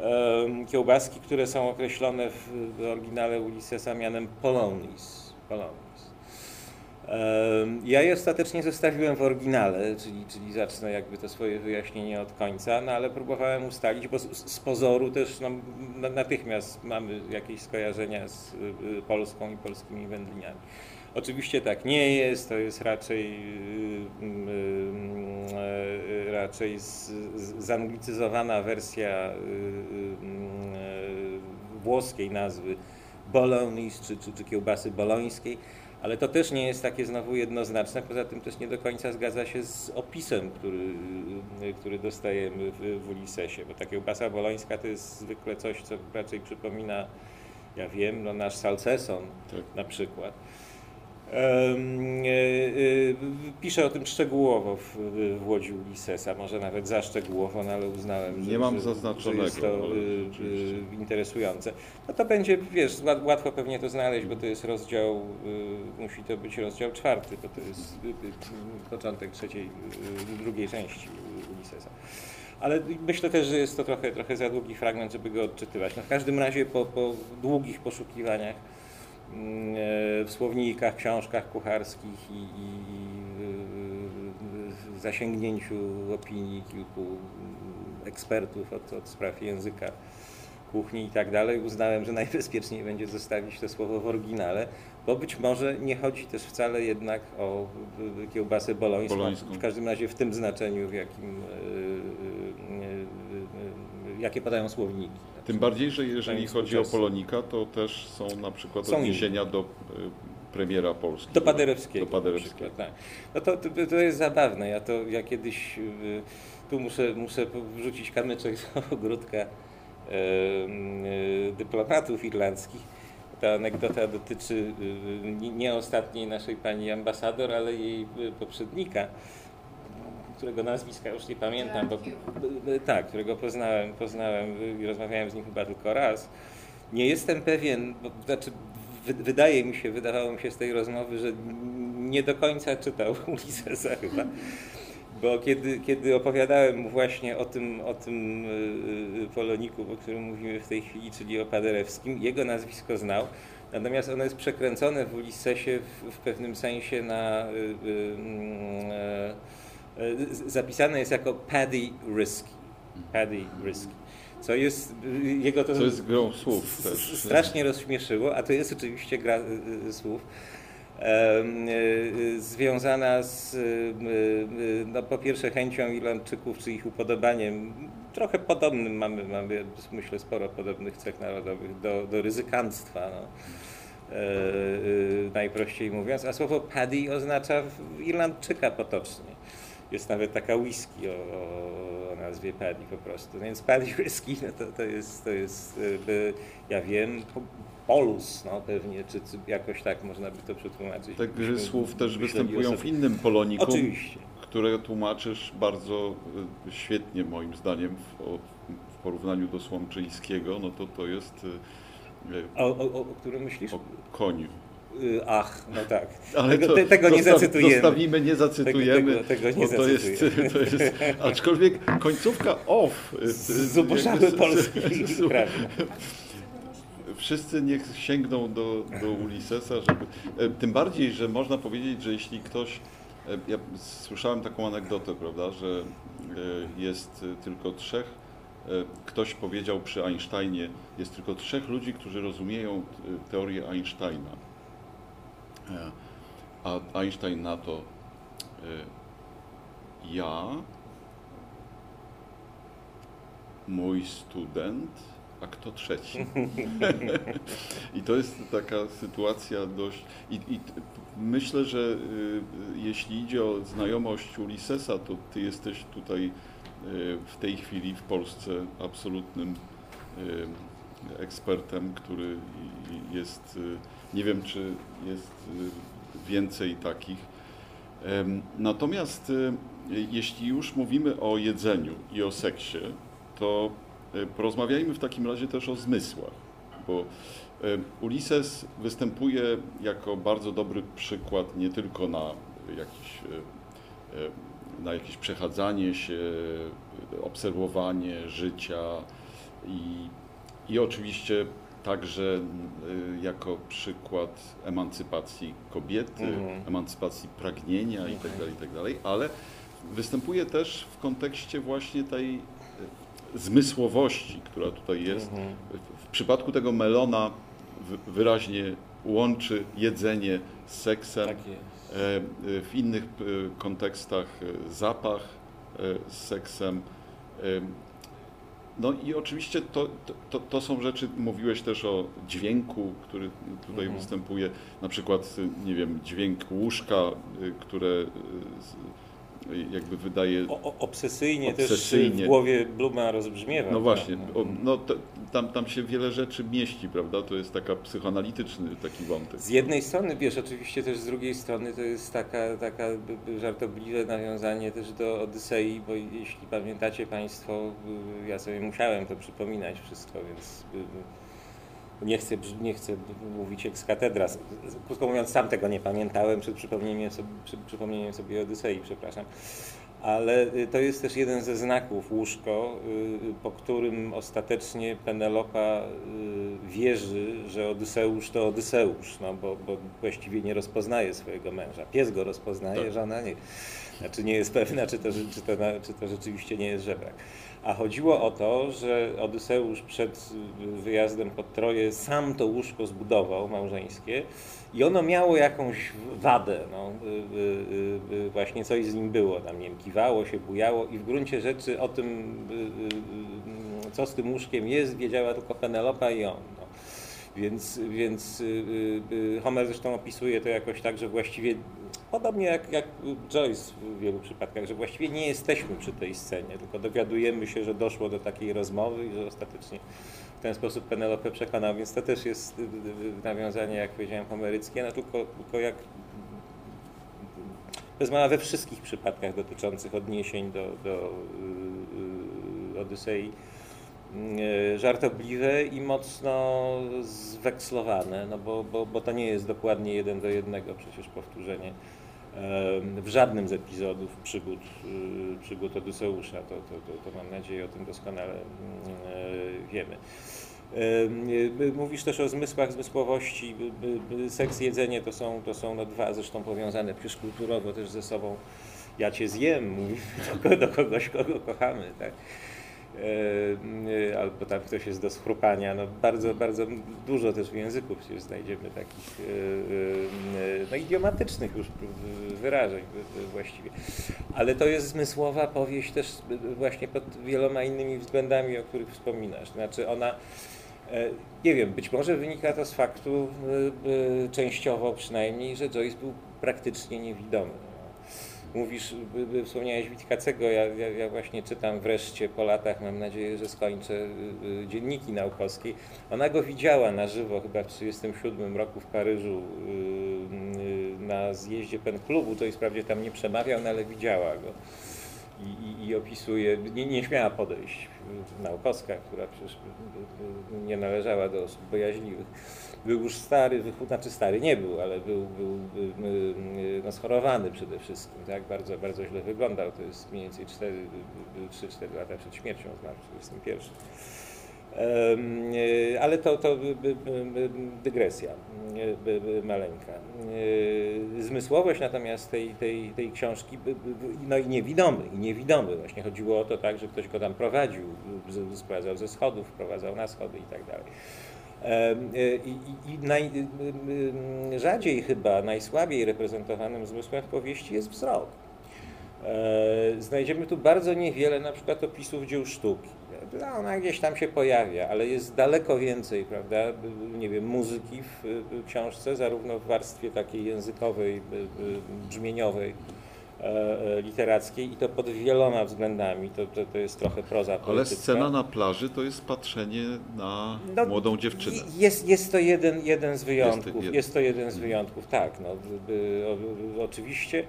em, kiełbaski, które są określone w, w oryginale Ulyssesa mianem Polonis. Polonis. Ja je ostatecznie zostawiłem w oryginale, czyli, czyli zacznę jakby to swoje wyjaśnienie od końca, no ale próbowałem ustalić, bo z, z pozoru też no, na- natychmiast mamy jakieś skojarzenia z y, y, Polską i polskimi wędliniami. Oczywiście tak nie jest, to jest raczej, y, y, raczej zanglicyzowana wersja włoskiej nazwy bolognese czy, czy, czy kiełbasy bolońskiej. Ale to też nie jest takie znowu jednoznaczne, poza tym też nie do końca zgadza się z opisem, który, który dostajemy w, w Ulisesie, bo ta kiełbasa bolońska to jest zwykle coś, co raczej przypomina, ja wiem, no nasz salceson
Tak.
na przykład. E, e, Piszę o tym szczegółowo w, w Łodzi Ulisesa, może nawet za szczegółowo, no ale uznałem, że,
Nie mam zaznaczonego,
że jest to
ale
y, y, interesujące. No to będzie, wiesz, łat- łatwo pewnie to znaleźć, bo to jest rozdział, y, musi to być rozdział czwarty, bo to jest początek trzeciej, drugiej części Ulisesa. Ale myślę też, że jest to trochę, trochę za długi fragment, żeby go odczytywać. No w każdym razie po, po długich poszukiwaniach w słownikach, książkach kucharskich i, i, zasięgnięciu opinii kilku ekspertów od, od spraw języka, kuchni i tak dalej, uznałem, że najbezpieczniej będzie zostawić to słowo w oryginale, bo być może nie chodzi też wcale jednak o kiełbasę bolońską,
Bolońską.
w każdym razie w tym znaczeniu, w jakim, y, y, y, jakie podają słowniki.
Tym bardziej, że jeżeli chodzi o. Polonika, to też są na przykład
Są
odniesienia do y, premiera Polski.
Do Paderewskiego.
Do Paderewskiego.
przykład, Tak. No to, to, to jest zabawne. Ja to ja kiedyś y, tu muszę, muszę wrzucić kamyczek do [LAUGHS] ogródka y, dyplomatów irlandzkich. Ta anegdota dotyczy nie- nie ostatniej naszej pani ambasador, ale jej poprzednika, którego nazwiska już nie pamiętam, bo, tak, którego poznałem, poznałem i rozmawiałem z nim chyba tylko raz. Nie jestem pewien, bo, znaczy wy, wydaje mi się, wydawało mi się z tej rozmowy, że nie do końca czytał [LAUGHS] Ulyssesa chyba. Bo kiedy, kiedy opowiadałem mu właśnie o tym, o tym y, y, Poloniku, o którym mówimy w tej chwili, czyli o Paderewskim, jego nazwisko znał, natomiast ono jest przekręcone w Ulyssesie w, w pewnym sensie na... Y, y, mm, e, e, z- zapisane jest jako Paddy Risky. Paddy Risky. Co jest y, jego to
Co jest grą słów też.
strasznie rozśmieszyło, a to jest oczywiście gra y, y, słów związana z no, po pierwsze chęcią Irlandczyków, czy ich upodobaniem, trochę podobnym, mamy, mamy myślę sporo podobnych cech narodowych, do, do ryzykanstwa. No. E, najprościej mówiąc, a słowo paddy oznacza Irlandczyka potocznie. Jest nawet taka whisky o, o, nazwie Paddy po prostu. Więc Paddy whisky no to, to jest, to jest y, ja wiem, po- polus no pewnie, czy, czy jakoś tak można by to przetłumaczyć.
Te gry słów też występują w innym Polonikum,
Oczywiście.
które tłumaczysz bardzo y, świetnie moim zdaniem w, w porównaniu do Słomczyńskiego, no to to jest
O, o, o, o którym myślisz?
o koniu.
Y, Ach, no tak.
Ale
tego, te, tego nie zacytujemy.
Zostawimy, nie zacytujemy.
Tego- tego nie
bo to jest, to jest, aczkolwiek końcówka off. y, y,
Zubożały polski. [LAUGHS]
Wszyscy niech sięgną do, do Ulyssesa, żeby. Tym bardziej, że można powiedzieć, że jeśli ktoś. Ja słyszałem taką anegdotę, prawda, że jest tylko trzech. Ktoś powiedział przy Einsteinie, jest tylko trzech ludzi, którzy rozumieją teorię Einsteina. A Einstein na to e, ja, mój student, a kto trzeci? [LAUGHS] I to jest taka sytuacja dość. I, i myślę, że y, y, jeśli idzie o znajomość Ulyssesa, to ty jesteś tutaj y, w tej chwili w Polsce absolutnym y, ekspertem, który jest. Nie wiem, czy jest y, więcej takich. Natomiast y, jeśli już mówimy o jedzeniu i o seksie, to y, porozmawiajmy w takim razie też o zmysłach, bo Ulises występuje jako bardzo dobry przykład nie tylko na jakiś, na jakieś przechadzanie się, obserwowanie życia i, i oczywiście także y, jako przykład emancypacji kobiety,
Mhm.
emancypacji pragnienia
Mhm.
itd., itd., ale występuje też w kontekście właśnie tej y, zmysłowości, która tutaj jest.
Mhm.
W- przypadku tego melona wy- wyraźnie łączy jedzenie z seksem.
Tak.
E, e, W innych kontekstach zapach z seksem. No i oczywiście to, to- to, są rzeczy, mówiłeś też o dźwięku, który tutaj
Mhm.
występuje, na przykład, nie wiem, dźwięk łóżka, e, które e, jakby wydaje...
O, obsesyjnie,
Obsesyjnie.
też w głowie Bluma rozbrzmiewa.
No właśnie,
tak,
o, no to, tam, tam się wiele rzeczy mieści, prawda? To jest taka psychoanalityczny taki wątek.
Z jednej strony, wiesz, oczywiście też z drugiej strony to jest taka, taka żartobliwe nawiązanie też do Odysei, bo jeśli pamiętacie Państwo, y, ja sobie musiałem to przypominać wszystko, więc y, nie chcę, nie chcę mówić cathedra. Z- z- Krótko mówiąc, sam tego nie pamiętałem przed przypomnieniem sobie, przy, przypomnieniem sobie Odysei, przepraszam. Ale y, to jest też jeden ze znaków łóżko, y, po którym ostatecznie Penelopa y, wierzy, że Odyseusz to Odyseusz, no bo, bo właściwie nie rozpoznaje swojego męża. Pies go rozpoznaje,
Tak.
żona nie. Znaczy nie jest pewna, czy to, czy, to, czy to rzeczywiście nie jest żebrak. A chodziło o to, że Odyseusz przed wyjazdem pod Troję sam to łóżko zbudował małżeńskie i ono miało jakąś wadę, no, y, y, y, właśnie coś z nim było, tam nie wiem, kiwało się, bujało i w gruncie rzeczy o tym, co z tym łóżkiem jest, wiedziała tylko Penelopa i on. No. Więc, więc Homer zresztą opisuje to jakoś tak, że właściwie podobnie jak, jak Joyce w wielu przypadkach, że właściwie nie jesteśmy przy tej scenie, tylko dowiadujemy się, że doszło do takiej rozmowy i że ostatecznie w ten sposób Penelopę przekonał, więc to też jest y, y, y, nawiązanie, jak powiedziałem, homeryckie, no tylko, tylko jak mała we wszystkich przypadkach dotyczących odniesień do, do y, y, Odysei żartobliwe i mocno zwekslowane, no bo, bo, bo to nie jest dokładnie jeden do jednego przecież powtórzenie w żadnym z epizodów przygód, y, przygód Odyseusza. To, to, to, to mam nadzieję o tym doskonale y, wiemy. Em, y, Mówisz też o zmysłach, zmysłowości. Seks, jedzenie to są, to są no dwa zresztą powiązane przecież kulturowo też ze sobą. Ja cię zjem, mówi do, do kogoś, kogo kochamy. Tak? E, y, albo tam ktoś jest do schrupania. No bardzo, bardzo dużo też w języku przecież znajdziemy takich y, y, no idiomatycznych już wyrażeń właściwie. Ale to jest zmysłowa powieść też właśnie pod wieloma innymi względami, o których wspominasz. Znaczy ona nie wiem, być może wynika to z faktu częściowo przynajmniej, że Joyce był praktycznie niewidomy. Mówisz, wspomniałeś Witkacego, ja, ja, ja właśnie czytam wreszcie po latach, mam nadzieję, że skończę y, y, dzienniki naukowskie. Ona go widziała na żywo chyba w 1937 roku w Paryżu y, na zjeździe Pen Klubu, to jest wprawdzie tam nie przemawiał, no ale widziała go. I, i, i opisuje, nie, nie śmiała podejść y, naukowska, która przecież y, y, nie należała do osób bojaźliwych. Był już stary, znaczy stary nie był, ale był, był y, y, y, no, schorowany przede wszystkim, tak? bardzo, bardzo źle wyglądał. To jest mniej więcej 3-4 lata przed śmiercią, zmarł w 21. Em, y, Ale to, to dygresja y, maleńka. Y, Zmysłowość natomiast tej, tej, tej książki, no i niewidomy, i niewidomy. Właśnie chodziło o to tak, że ktoś go tam prowadził, sprowadzał ze schodów, wprowadzał na schody i tak dalej. I, i, i naj, y, y, chyba, najsłabiej reprezentowanym zmysłem w powieści jest wzrok. E, Znajdziemy tu bardzo niewiele na przykład opisów dzieł sztuki. No, ona gdzieś tam się pojawia, ale jest daleko więcej, prawda, nie wiem, muzyki w książce, zarówno w warstwie takiej językowej, brzmieniowej, e, e, literackiej i to pod wieloma względami. To, to, to jest trochę proza
Ale scena na plaży to jest patrzenie na
No,
młodą dziewczynę.
Jest, jest to jeden, jeden z wyjątków.
jeden.
Jest to jeden z wyjątków, tak. No, oczywiście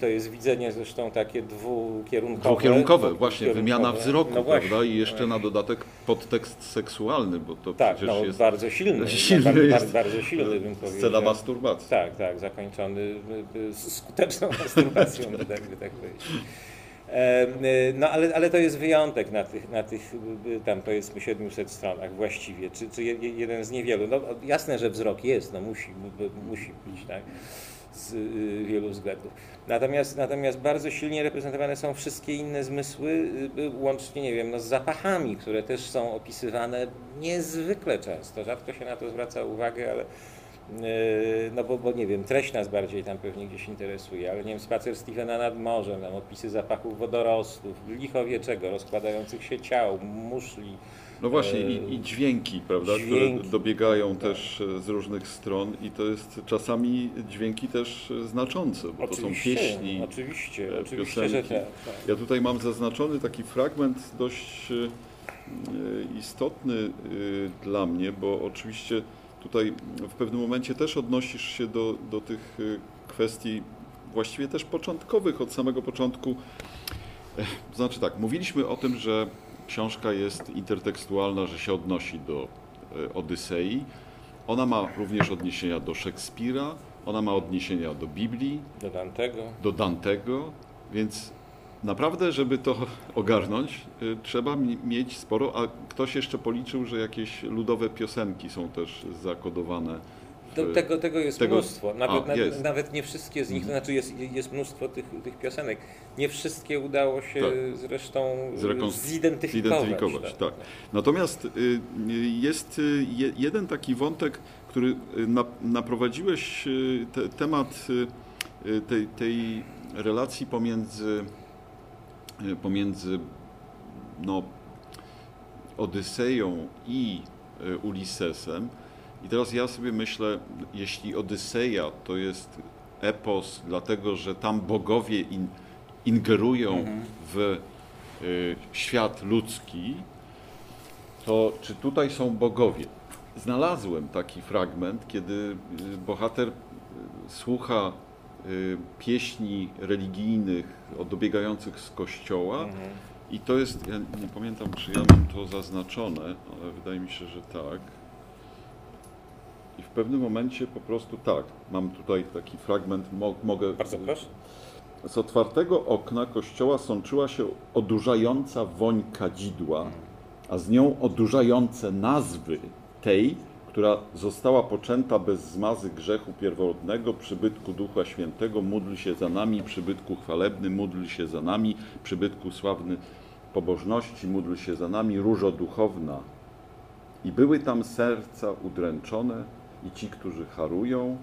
to jest widzenie zresztą takie dwukierunkowe.
Dwukierunkowe, właśnie, wymiana
Dwukierunkowe.
wzroku,
no właśnie,
prawda? I jeszcze
właśnie.
na dodatek podtekst seksualny, bo to
Tak,
przecież
no,
jest
bardzo silny. [LAUGHS]
silny
bardzo,
jest
bardzo silny, bym
scena
powiedział.
masturbacji.
Tak, tak, zakończony y, y, skuteczną [LAUGHS] masturbacją, by [LAUGHS] tak, by tak powiedzieć. Y, No ale, ale to jest wyjątek na tych, na tych tam powiedzmy 700 stronach właściwie, czy, czy je- je- jeden z niewielu. No jasne, że wzrok jest, no musi, mu- musi być, tak, z y, wielu względów. Natomiast, natomiast bardzo silnie reprezentowane są wszystkie inne zmysły, y, y, łącznie, nie wiem, no, z zapachami, które też są opisywane niezwykle często. Rzadko się na to zwraca uwagę, ale no bo, bo nie wiem, treść nas bardziej tam pewnie gdzieś interesuje, ale nie wiem, spacer Stephena nad morzem, opisy zapachów wodorostów, lichowieczego, rozkładających się ciał, muszli.
No właśnie, i, i dźwięki, prawda,
dźwięki.
które dobiegają też e, z różnych stron i to jest czasami dźwięki też e, znaczące, bo to są pieśni.
Oczywiście,
e,
oczywiście, że
piosenki.
tak. tak.
Ja tutaj mam zaznaczony taki fragment dość e, istotny dla mnie, bo oczywiście tutaj w pewnym momencie też odnosisz się do, do tych kwestii właściwie też początkowych, od samego początku. Znaczy tak, mówiliśmy o tym, że książka jest intertekstualna, że się odnosi do e, Odysei. Ona ma również odniesienia do Szekspira, ona ma odniesienia do Biblii,
Do Dantego.
do Dantego, więc naprawdę, żeby to [LAUGHS] ogarnąć, y, trzeba mi- mieć sporo, a ktoś jeszcze policzył, że jakieś ludowe piosenki są też zakodowane.
Tego, tego jest
tego-
mnóstwo. Nawet,
a, jest.
nawet nie wszystkie z nich, to znaczy jest, jest mnóstwo tych, tych piosenek. Nie wszystkie udało się
Tak.
zresztą
Zrekon-
zidentyfikować.
zidentyfikować, tak. Natomiast y, jest y, je- jeden taki wątek, który y, na, naprowadziłeś te, temat tej, tej relacji pomiędzy, pomiędzy no, Odyseją i Ulisesem. I teraz ja sobie myślę, jeśli Odyseja to jest epos, dlatego że tam bogowie in, ingerują w y, świat ludzki, to czy tutaj są bogowie? Znalazłem taki fragment, kiedy y, bohater y, słucha y, pieśni religijnych dobiegających z kościoła
Mhm.
i to jest, ja nie pamiętam czy ja mam to zaznaczone, ale wydaje mi się, że tak. I w pewnym momencie po prostu tak, mam tutaj taki fragment, mo, mogę...
Bardzo proszę.
Z otwartego okna kościoła sączyła się odurzająca woń kadzidła, a z nią odurzające nazwy tej, która została poczęta bez zmazy grzechu pierworodnego, przybytku Ducha Świętego, módl się za nami, przybytku chwalebny, módl się za nami, przybytku sławny pobożności, módl się za nami, różo duchowna. I były tam serca udręczone i ci, którzy harują,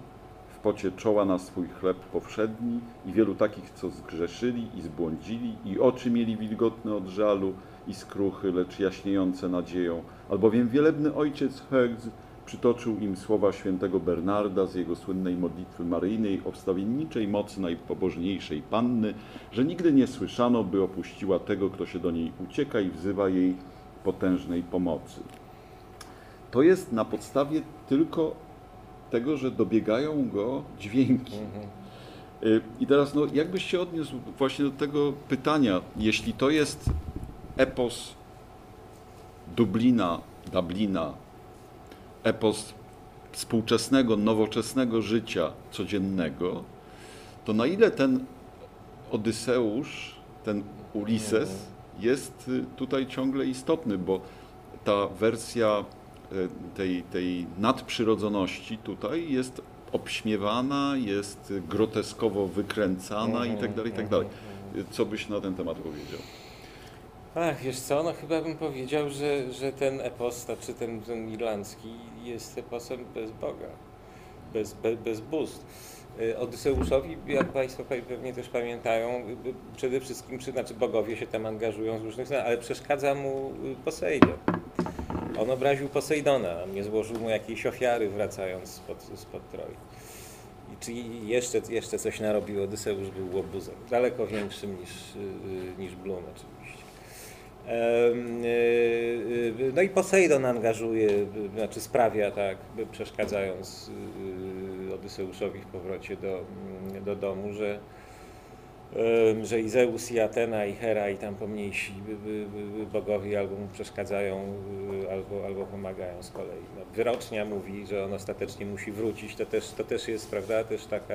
w pocie czoła na swój chleb powszedni i wielu takich, co zgrzeszyli i zbłądzili i oczy mieli wilgotne od żalu i skruchy, lecz jaśniejące nadzieją, albowiem wielebny ojciec Hegz przytoczył im słowa świętego Bernarda z jego słynnej modlitwy maryjnej o wstawienniczej mocy najpobożniejszej Panny, że nigdy nie słyszano, by opuściła tego, kto się do niej ucieka i wzywa jej potężnej pomocy. To jest na podstawie tylko tego, że dobiegają go dźwięki.
Mhm.
Y, I teraz, no, jakbyś się odniósł właśnie do tego pytania, jeśli to jest epos Dublina, Dublina, epos współczesnego, nowoczesnego życia codziennego, to na ile ten Odyseusz, ten Ulises jest y, tutaj ciągle istotny, bo ta wersja tej, tej nadprzyrodzoności tutaj jest obśmiewana, jest groteskowo wykręcana i tak dalej, i tak. Y, Co byś na ten temat powiedział?
Ach, wiesz co, no chyba bym powiedział, że, że ten epos, czy ten, ten irlandzki jest eposem bez Boga, bez, bez, bez bóstw. Y, Odyseuszowi, jak Państwo pe- pewnie też pamiętają, y, przede wszystkim, czy, znaczy bogowie się tam angażują z różnych stron, ale przeszkadza mu Posejdon. On obraził Posejdona, nie złożył mu jakiejś ofiary wracając spod, spod Troi. I czyli jeszcze, jeszcze coś narobił Odyseusz, był łobuzem. Daleko większym niż, y, niż Blum oczywiście. Y, y, No i Posejdon angażuje, znaczy sprawia tak, przeszkadzając Odyseuszowi w powrocie do, do domu, że, że i Zeus, i Atena, i Hera, i tam pomniejsi y, y, y, bogowie albo mu przeszkadzają, y, albo, albo pomagają z kolei. No, wyrocznia mówi, że on ostatecznie musi wrócić, to też, to też jest, prawda, też taka...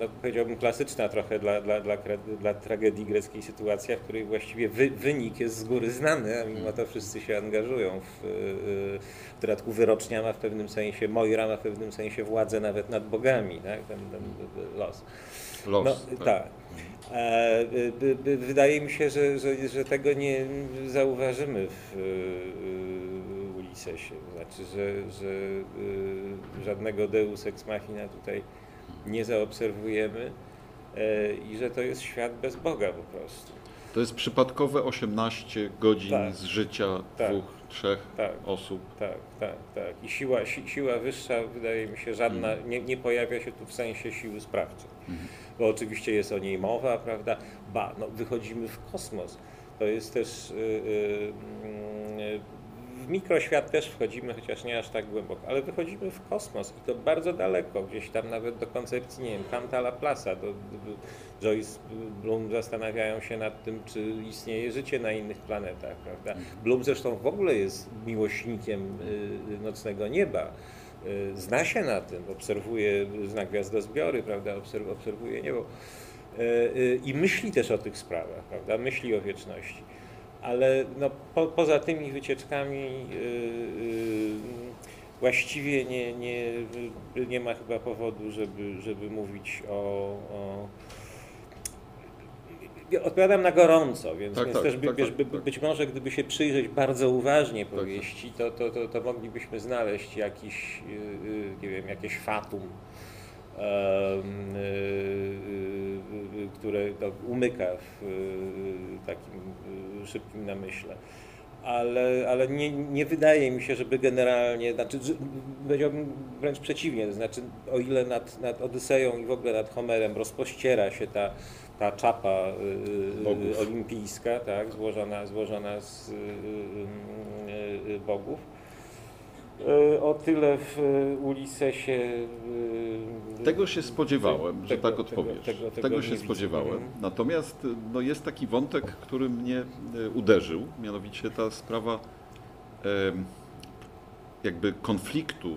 no, powiedziałbym klasyczna trochę dla, dla, dla, dla tragedii greckiej sytuacja, w której właściwie wy, wynik jest z góry znany, a mimo to wszyscy się angażują. W, y, w dodatku wyrocznia ma w pewnym sensie, Moira ma w pewnym sensie władzę nawet nad bogami, tak? ten, ten los.
Los.
No, tak. E, y, y, Wydaje mi się, że, że, że tego nie zauważymy w y, Ulisesie. Znaczy, że, że y, żadnego Deus ex machina tutaj nie zaobserwujemy e, i że to jest świat bez Boga po prostu.
To jest przypadkowe 18 godzin
Tak.
z życia
Tak.
dwóch, trzech
Tak.
osób.
Tak, tak, tak. I siła, si, siła wyższa, wydaje mi się, żadna nie, nie pojawia się tu w sensie siły sprawczej. Bo oczywiście jest o niej mowa, prawda? Ba, no wychodzimy w kosmos. To jest też... Yy, yy, w mikroświat też wchodzimy, chociaż nie aż tak głęboko, ale wychodzimy w kosmos i to bardzo daleko, gdzieś tam nawet do koncepcji, nie wiem, Kanta Laplace'a. Do, Joyce Bloom zastanawiają się nad tym, czy istnieje życie na innych planetach, prawda? Bloom zresztą w ogóle jest miłośnikiem y, nocnego nieba. Y, Zna się na tym, obserwuje, zna gwiazdozbiory, prawda, obserw- obserwuje niebo. y, i myśli też o tych sprawach, prawda? Myśli o wieczności. Ale no, po, poza tymi wycieczkami y, y, właściwie nie, nie, nie ma chyba powodu, żeby, żeby mówić o, o Odpowiadam na gorąco, więc,
Tak,
więc
tak,
też by,
tak,
wiesz,
tak,
by,
tak.
być może gdyby się przyjrzeć bardzo uważnie
tak.
powieści, to, to, to, to moglibyśmy znaleźć jakiś, y, y, nie wiem, jakieś fatum, em, y, y, y, które no, umyka w y, takim y, szybkim namyśle. Ale, ale nie, nie wydaje mi się, żeby generalnie, znaczy, powiedziałbym wręcz przeciwnie, to znaczy o ile nad, nad Odyseją i w ogóle nad Homerem rozpościera się ta, ta czapa y,
Bogów.
olimpijska, tak, złożona, złożona z bogów, o tyle w y, Ulisesie... y,
Tego się spodziewałem, że
tego-
tak odpowiesz.
Tego, tego,
Tego, się
nie widzę.
spodziewałem.
Mhm.
Natomiast no, jest taki wątek, który mnie e, uderzył, mianowicie ta sprawa jakby konfliktu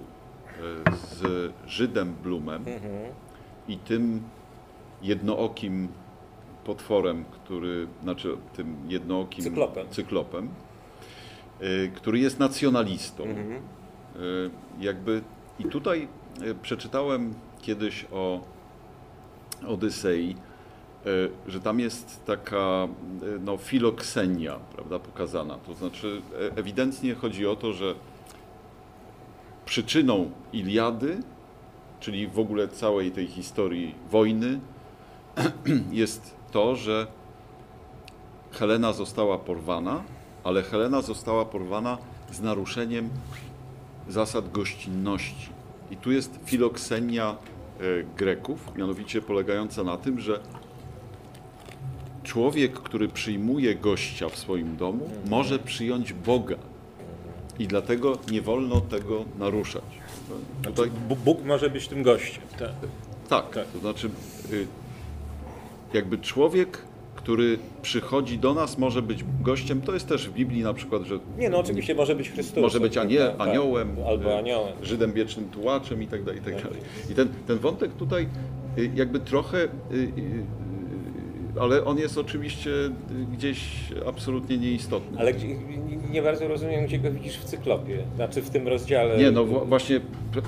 e, z Żydem Blumem
Mhm.
i tym jednookim potworem, który, znaczy tym jednookim
Cyklopem.
cyklopem e, który jest nacjonalistą.
Mhm.
Y, jakby i tutaj y, przeczytałem kiedyś o Odysei, y, że tam jest taka no, filoksenia, prawda, pokazana. To znaczy e- ewidentnie chodzi o to, że przyczyną Iliady, czyli w ogóle całej tej historii wojny, [CLEARS THROAT] jest to, że Helena została porwana, ale Helena została porwana z naruszeniem zasad gościnności. I tu jest filoksenia e, Greków, mianowicie polegająca na tym, że człowiek, który przyjmuje gościa w swoim domu, może przyjąć Boga. I dlatego nie wolno tego naruszać. Tutaj,
Bu- Bóg może być tym gościem. Tak.
tak,
tak.
to znaczy y, jakby człowiek, który przychodzi do nas, może być gościem. To jest też w Biblii na przykład, że
Nie, no oczywiście może być Chrystusem.
może być anie,
prawda? Tak.
aniołem,
Albo
y,
aniołem.
Żydem wiecznym tułaczem i tak dalej. I, tak
Tak.
dalej. I ten, ten wątek tutaj y, jakby trochę, y, y, ale on jest oczywiście gdzieś absolutnie nieistotny.
Ale nie- bardzo rozumiem, gdzie go widzisz w cyklopie. Znaczy w tym rozdziale.
Nie, no wła- właśnie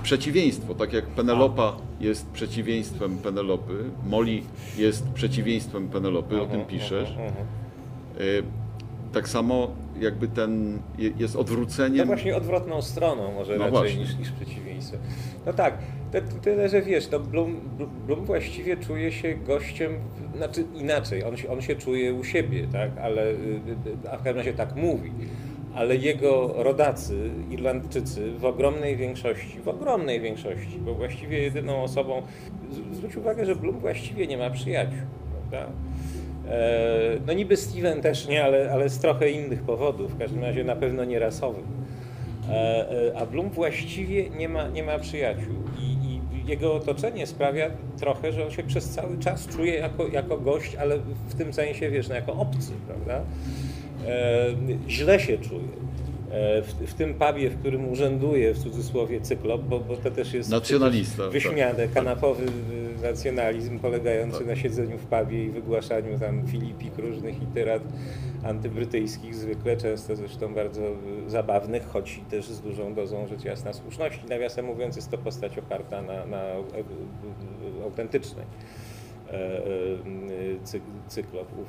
przeciwieństwo, tak jak Penelopa jest przeciwieństwem Penelopy, Moli jest przeciwieństwem Penelopy, o tym
Mhm,
piszesz.
mhm, mhm.
Y, Tak samo jakby ten je- jest
No
odwróceniem.
właśnie odwrotną stroną może
No
raczej
właśnie.
niż, niż przeciwieństwem. No tak, tyle, że wiesz, no Blum, Blum właściwie czuje się gościem, znaczy inaczej, on się, on się czuje u siebie, tak, ale, y, y, a w każdym razie tak mówi, ale jego rodacy, Irlandczycy w ogromnej większości, w ogromnej większości, bo właściwie jedyną osobą, zwróć uwagę, że Blum właściwie nie ma przyjaciół, prawda? E, No niby Steven też nie, ale, ale z trochę innych powodów, w każdym razie na pewno nie rasowym. E, e, A Blum właściwie nie ma, nie ma przyjaciół i, i jego otoczenie sprawia trochę, że on się przez cały czas czuje jako, jako gość, ale w tym sensie, wiesz, no, jako obcy, prawda? Źle się czuje. W, w tym pubie, w którym urzęduje w cudzysłowie cyklop, bo, bo to też jest
Nacjonalista,
przecież wyśmiane, kanapowy nacjonalizm polegający
Tak.
na siedzeniu w pubie i wygłaszaniu tam filipik różnych literat antybrytyjskich, zwykle często zresztą bardzo y, zabawnych, choć też z dużą dozą rzecz jasna słuszności. Nawiasem mówiąc, jest to postać oparta na, na e, e, autentycznej e, cy, cyklopów.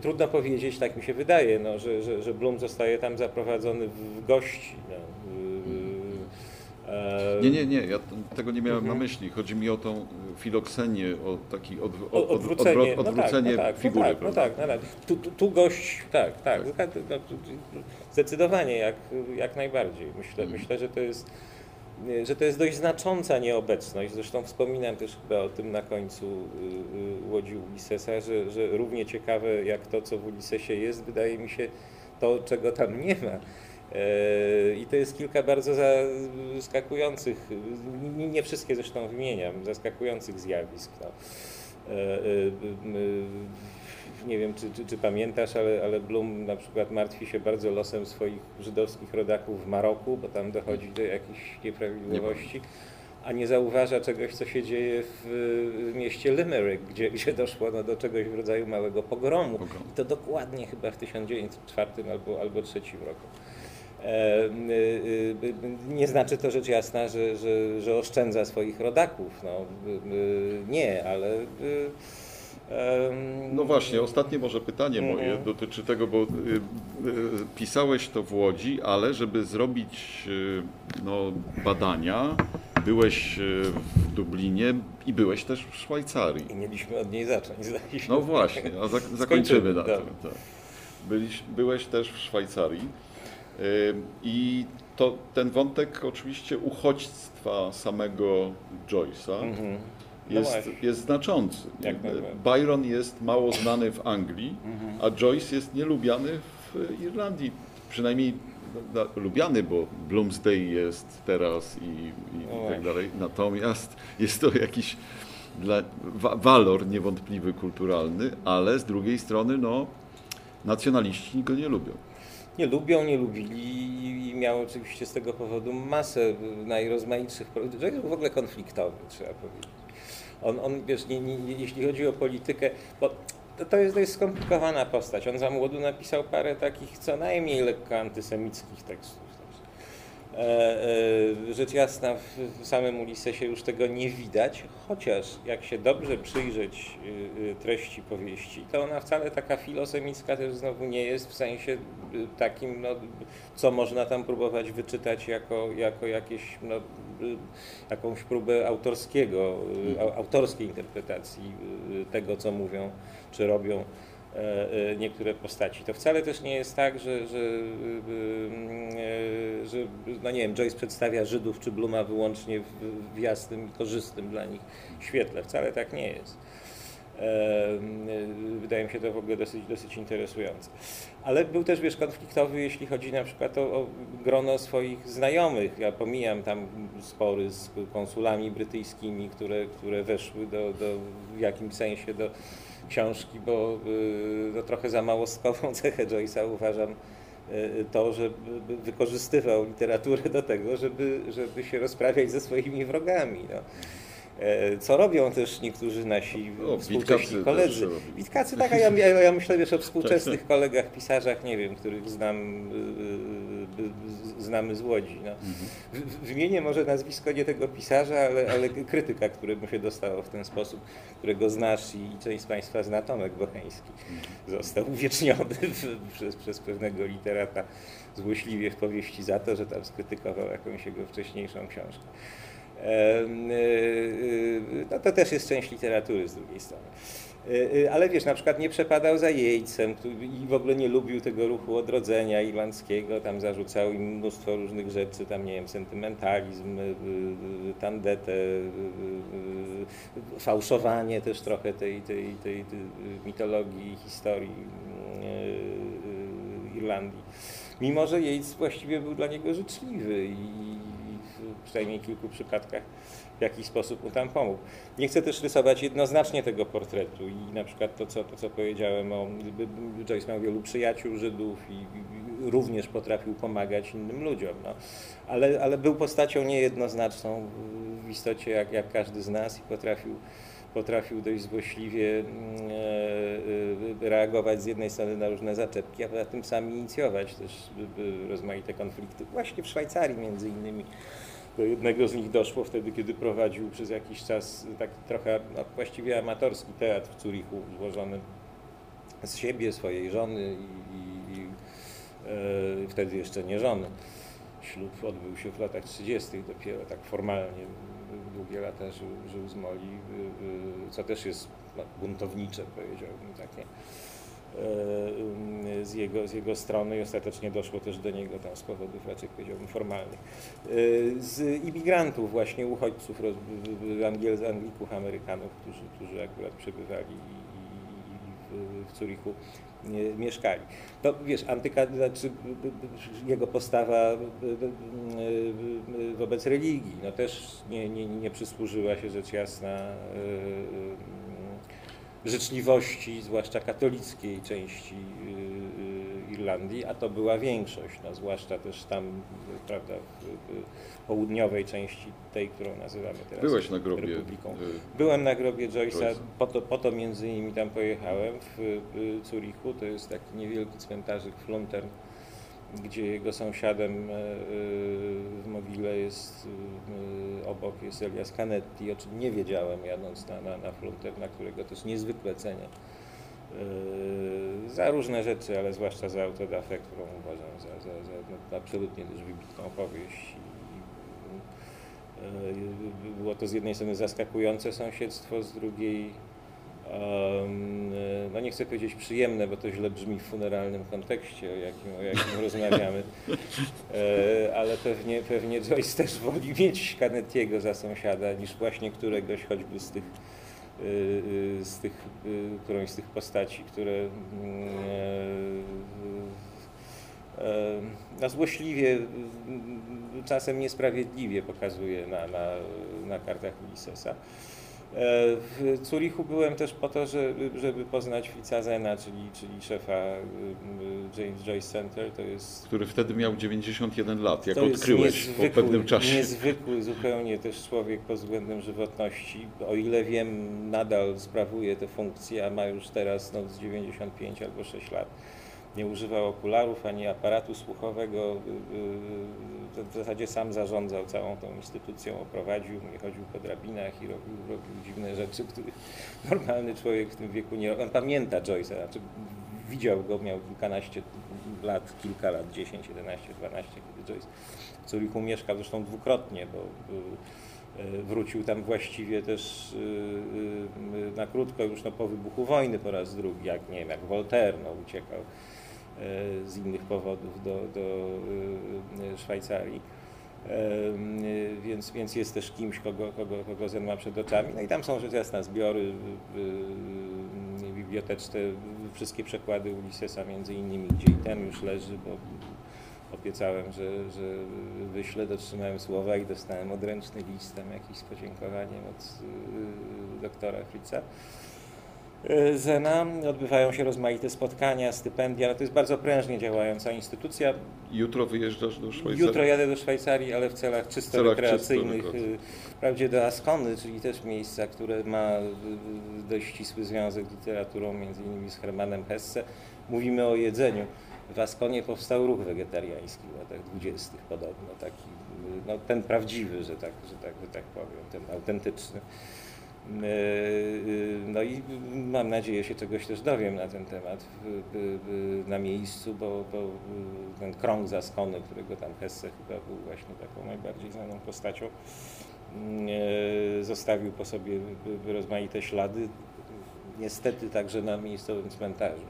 Trudno powiedzieć, tak mi się wydaje, no, że, że, że Blum zostaje tam zaprowadzony w gości. No. E,
Nie, nie, nie, ja tego nie miałem
Mhm.
na myśli. Chodzi mi o tą filoksenię, o taki od,
odwrócenie,
odwró-
no tak,
odwrócenie
no tak,
figury.
No tak, no
prawda?
tak, no tak. Tu, tu, tu gość, tak, tak. No, tu- tu- zdecydowanie, jak, jak najbardziej. Myślę,
Mhm.
myślę, że to jest że to jest dość znacząca nieobecność. Zresztą wspominam też chyba o tym na końcu y, y, Łodzi Ulisesa, że, że równie ciekawe jak to, co w Ulisesie jest, wydaje mi się to, czego tam nie ma. E, I to jest kilka bardzo zaskakujących, nie- wszystkie zresztą wymieniam, zaskakujących zjawisk. No. E, e, Nie wiem, czy, czy, czy pamiętasz, ale, ale Blum na przykład martwi się bardzo losem swoich żydowskich rodaków w Maroku, bo tam dochodzi do jakichś nieprawidłowości. a nie zauważa czegoś, co się dzieje w mieście Limerick, gdzie, gdzie doszło no, do czegoś w rodzaju małego pogromu.
Pogrom.
I to dokładnie chyba w 1904 albo, albo 2003 roku. E, y, y, Nie znaczy to rzecz jasna, że, że, że oszczędza swoich rodaków. No, nie, ale.
No właśnie, ostatnie może pytanie
Mhm.
moje dotyczy tego, bo pisałeś to w Łodzi, ale żeby zrobić no, badania, byłeś w Dublinie i byłeś też w Szwajcarii.
I mieliśmy od niej zacząć. zdaje.
No właśnie, a zak- zakończymy na tym.
dobra.
Tak. Byliś, byłeś też w Szwajcarii i to ten wątek oczywiście uchodźstwa samego Joyce'a
Mhm. No
jest, jest znaczący. Byron jest mało znany w Anglii,
Mhm.
a Joyce jest nielubiany w Irlandii. Przynajmniej no, no, lubiany, bo Bloomsday jest teraz i, i, i tak dalej. Natomiast jest to jakiś dla, wa, walor niewątpliwy kulturalny, ale z drugiej strony no, nacjonaliści go nie lubią.
Nie lubią, nie lubili i miał oczywiście z tego powodu masę najrozmaitszych w ogóle konfliktowy, trzeba powiedzieć. On, on wiesz, nie, nie, jeśli chodzi o politykę, bo to, to, jest, jest skomplikowana postać. On za młodu napisał parę takich co najmniej lekko antysemickich tekstów. E, e, rzecz jasna, w, samym Ulisesie już tego nie widać, chociaż jak się dobrze przyjrzeć y, y, treści powieści, to ona wcale taka filosemicka też znowu nie jest w sensie y, takim, no, co można tam próbować wyczytać jako, jako jakieś, no, jakąś próbę autorskiego, au- autorskiej interpretacji tego, co mówią czy robią niektóre postaci. To wcale też nie jest tak, że, że, e, że no nie wiem, Joyce przedstawia Żydów czy Bluma wyłącznie w, w jasnym korzystnym dla nich świetle. Wcale tak nie jest. E, Wydaje mi się to w ogóle dosyć, dosyć interesujące. Ale był też, wiesz, konfliktowy, jeśli chodzi na przykład o, o grono swoich znajomych. Ja pomijam tam spory z konsulami brytyjskimi, które, które weszły do, do, w jakimś sensie do książki, bo y, no, trochę za małostkową [LAUGHS] cechę Joyce'a uważam y, to, że wykorzystywał literaturę do tego, żeby, żeby się rozprawiać ze swoimi wrogami. No. E, Co robią też niektórzy nasi
O,
współcześni koledzy. Witkacy, tak, a ja, ja, ja myślę wiesz, o współczesnych kolegach, pisarzach, nie wiem, których znam, y, y, znamy z Łodzi. No. W- Wymienię może nazwisko nie tego pisarza, ale, ale krytyka, któremu się dostało w ten sposób, którego znasz i, i część z Państwa zna, Tomek Bocheński. Został uwieczniony w, przez, przez pewnego literata złośliwie w powieści za to, że tam skrytykował jakąś jego wcześniejszą książkę. Y, y, No to też jest część literatury z drugiej strony. Y, Ale wiesz, na przykład nie przepadał za Jejcem i w ogóle nie lubił tego ruchu odrodzenia irlandzkiego, tam zarzucał im mnóstwo różnych rzeczy, tam nie wiem, sentymentalizm, tandetę, fałszowanie też trochę tej, tej, tej, tej mitologii, historii Irlandii. Mimo, że Yates właściwie był dla niego życzliwy i przynajmniej kilku przypadkach w jakiś sposób mu tam pomógł. Nie chcę też rysować jednoznacznie tego portretu i na przykład to, co, to, co powiedziałem o... Joyce miał wielu przyjaciół Żydów i, również potrafił pomagać innym ludziom, no. ale, ale był postacią niejednoznaczną w istocie jak, jak każdy z nas i potrafił potrafił dość złośliwie mm, e, e, reagować z jednej strony na różne zaczepki, a poza tym sam inicjować też rozmaite konflikty. Właśnie w Szwajcarii między innymi do jednego z nich doszło wtedy, kiedy prowadził przez jakiś czas taki trochę no, właściwie amatorski teatr w Zurichu złożony z siebie, swojej żony i, i, i e, wtedy jeszcze nie żony. Ślub odbył się w latach 30. dopiero tak formalnie długie lata żył, żył z Moli, co też jest no, buntownicze, powiedziałbym takie z jego, z jego strony i ostatecznie doszło też do niego tam z powodów raczej powiedziałbym formalnych. E, Z imigrantów właśnie, uchodźców, Angiel, Anglików, Amerykanów, którzy, którzy akurat przebywali w, w Zurichu mieszkali. To wiesz, antyka, znaczy jego postawa wobec religii, no też nie, nie, nie przysłużyła się rzecz jasna e, e, życzliwości, zwłaszcza katolickiej części e, e, Irlandii, a to była większość, no, zwłaszcza też tam, y, prawda, w, południowej części tej, którą nazywamy teraz
Byłeś na grobie.
Republiką.
y,
Byłem na grobie Joyce'a, po to, po to między innymi tam pojechałem w, Zurichu, to jest taki niewielki cmentarzyk Fluntern, gdzie jego sąsiadem e, e, w mogile jest e, obok jest Elias Canetti, o czym nie wiedziałem jadąc na, na, na na którego też niezwykle cenię. Za różne rzeczy, ale zwłaszcza za autodafę, którą uważam za, za, za no, absolutnie też wybitną powieść. I, e, Było to z jednej strony zaskakujące sąsiedztwo, z drugiej no nie chcę powiedzieć przyjemne, bo to źle brzmi w funeralnym kontekście, o jakim, o jakim [LAUGHS] rozmawiamy, E, ale pewnie, pewnie Joyce też woli mieć Canettiego za sąsiada niż właśnie któregoś choćby z tych, e, e, z tych e, którąś z tych postaci, które mm, e, e, no złośliwie, mm, czasem niesprawiedliwie pokazuje na, na, na kartach Ulyssesa. E, W Zurichu byłem też po to, żeby, żeby poznać Fritza Zena, czyli, czyli szefa y, y, James Joyce Center. To jest
który wtedy miał 91 lat, jak odkryłeś po pewnym czasie.
Niezwykły zupełnie też człowiek pod względem żywotności. O ile wiem, nadal sprawuje te funkcje, a ma już teraz no, z 95 albo 6 lat. Nie używał okularów ani aparatu słuchowego. y, y, W zasadzie sam zarządzał całą tą instytucją, oprowadził mnie, chodził po drabinach i robił, robił dziwne rzeczy, których [LAUGHS] normalny człowiek w tym wieku nie robi. On pamięta Joyce'a, znaczy widział go, miał kilkanaście lat, kilka lat, 10, 11, 12, kiedy Joyce w Zurichu mieszkał zresztą dwukrotnie, bo y, wrócił tam właściwie też na krótko już no, po wybuchu wojny po raz drugi, jak nie wiem, jak Voltaire no, uciekał z innych powodów do, do y, y, Szwajcarii. Więc, więc jest też kimś, kogo, kogo, kogo Zen ma przed oczami. No i tam są rzecz jasna zbiory y, biblioteczne, wszystkie przekłady Ulyssesa między innymi, gdzie i ten już leży, bo obiecałem, że, że wyślę, dotrzymałem słowa i dostałem odręczny list tam jakiś z podziękowaniem od doktora Fritza. Y, Zena. Odbywają się rozmaite spotkania, stypendia. No to jest bardzo prężnie działająca instytucja.
Jutro wyjeżdżasz do Szwajcarii?
Jutro jadę do Szwajcarii, ale w celach czysto
celach
rekreacyjnych.
czysto
y, Wprawdzie do Askony, czyli też miejsca, które ma y, dość ścisły związek z literaturą, między innymi z Hermanem Hesse. Mówimy o jedzeniu. W Askonie powstał ruch wegetariański w latach dwudziestych podobno, taki, no, ten prawdziwy, że tak, że, tak, że tak powiem, ten autentyczny. Y, y, No i mam nadzieję się czegoś też dowiem na ten temat na miejscu, bo, bo y, ten krąg zaskony, którego tam Hesse chyba był właśnie taką najbardziej znaną postacią, y, zostawił po sobie rozmaite ślady, niestety także na miejscowym cmentarzu.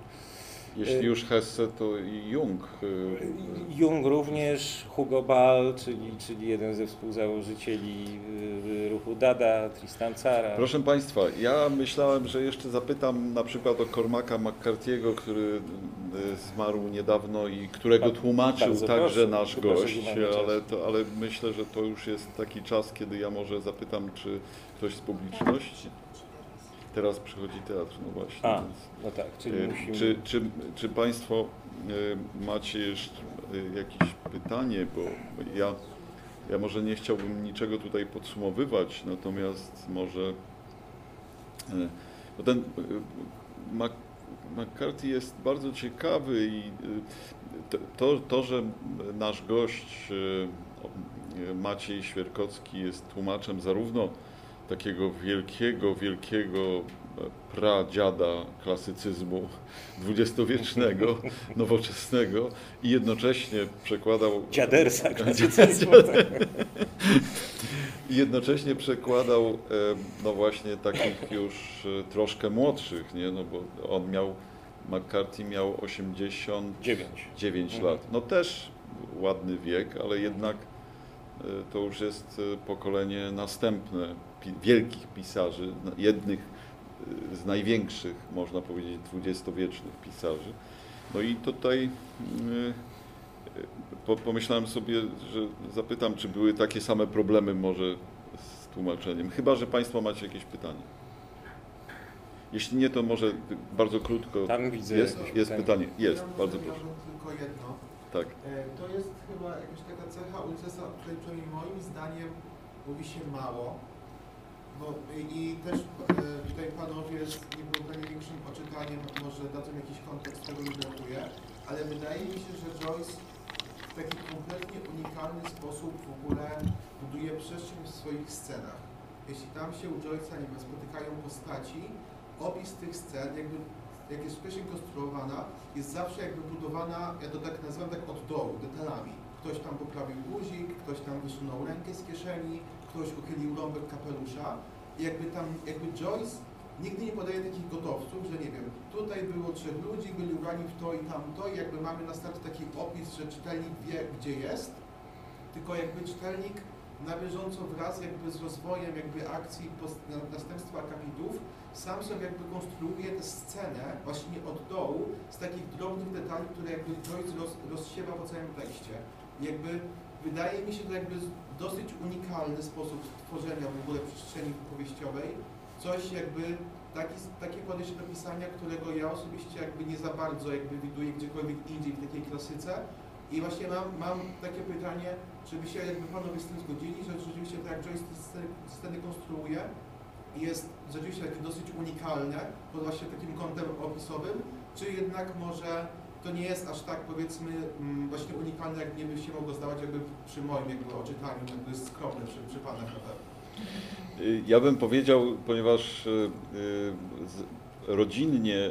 Jeśli już Hesse, to Jung. y,
Jung również, Hugo Ball, czyli, czyli jeden ze współzałożycieli y, ruchu Dada, Tristan Cara.
Proszę Państwa, ja myślałem, że jeszcze zapytam na przykład o Cormaca McCarthy'ego, który y, zmarł niedawno i którego tłumaczył
bardzo
także
proszę,
nasz gość, ale, to, ale myślę, że to już jest taki czas, kiedy ja może zapytam, czy ktoś z publiczności. Teraz przychodzi teatr, no właśnie.
A,
więc-
no tak, czyli
Y,
musimy...
Czy, czy, czy Państwo y, macie jeszcze y, jakieś pytanie, bo ja, ja może nie chciałbym niczego tutaj podsumowywać, natomiast może y, bo ten Mac- McCarthy jest bardzo ciekawy i y, to- to, że nasz gość o- y, Maciej Świerkowski jest tłumaczem zarówno takiego wielkiego, wielkiego e, pradziada klasycyzmu dwudziestowiecznego, [LAUGHS] nowoczesnego i jednocześnie przekładał
Dziadersa [LAUGHS] klasycyzmu.
i jednocześnie przekładał e, no właśnie takich już e, troszkę młodszych, nie? No bo on miał McCarthy miał 89
Dziewięć. Mhm.
lat. No też ładny wiek, ale jednak to już jest pokolenie następne wielkich pisarzy, no, jednych e, z największych, można powiedzieć, dwudziestowiecznych pisarzy. No i tutaj e, po, pomyślałem sobie, że zapytam, czy były takie same problemy może z tłumaczeniem. Chyba, że Państwo macie jakieś pytanie. Jeśli nie, to może bardzo krótko.
Tam widzę
Jest, jest pytanie. Jest,
ja może
bardzo proszę.
tylko jedno.
Tak.
E, To jest chyba jakaś taka cecha Ulyssesa, o której przynajmniej moim zdaniem mówi się mało. Bo i, też e, tutaj panowie z nieprawdopodobnie większym oczytaniem może dadzą jakiś kontekst tego nie brakuje, ale wydaje mi się, że Joyce w taki kompletnie unikalny sposób w ogóle buduje przestrzeń w swoich scenach. Jeśli tam się u Joyce'a nie wiem, spotykają postaci, opis tych scen, jakby jak jest wcześniej konstruowana, jest zawsze jakby budowana, ja to tak nazywam tak od dołu, detalami. Ktoś tam poprawił guzik, ktoś tam wysunął rękę z kieszeni, ktoś uchylił rąbek kapelusza i jakby tam, jakby Joyce nigdy nie podaje takich gotowców, że nie wiem, tutaj było trzech ludzi, byli ubrani w to i tamto i jakby mamy na start taki opis, że czytelnik wie, gdzie jest, tylko jakby czytelnik na bieżąco wraz jakby z rozwojem jakby akcji, następstwa akapitów, sam sobie jakby konstruuje tę scenę właśnie od dołu z takich drobnych detali, które jakby Joyce roz, rozsiewa po całym tekście. Jakby wydaje mi się to jakby dosyć unikalny sposób tworzenia w ogóle przestrzeni powieściowej. Coś jakby taki, takie podejście do pisania, którego ja osobiście jakby nie za bardzo jakby widuję gdziekolwiek indziej w takiej klasyce. I właśnie mam, mam takie pytanie, czy by się jakby panowie z tym zgodzili, że rzeczywiście tak jak Joyce te sceny, konstruuje, jest rzeczywiście dosyć unikalne pod właśnie takim kątem opisowym, czy jednak może to nie jest aż tak powiedzmy mm, właśnie unikalne, jak nie by się mogło zdawać jakby przy moim jakby oczytaniu, jakby skromne przy, przy panach na pewno.
Y, Ja bym powiedział, ponieważ y, y, rodzinnie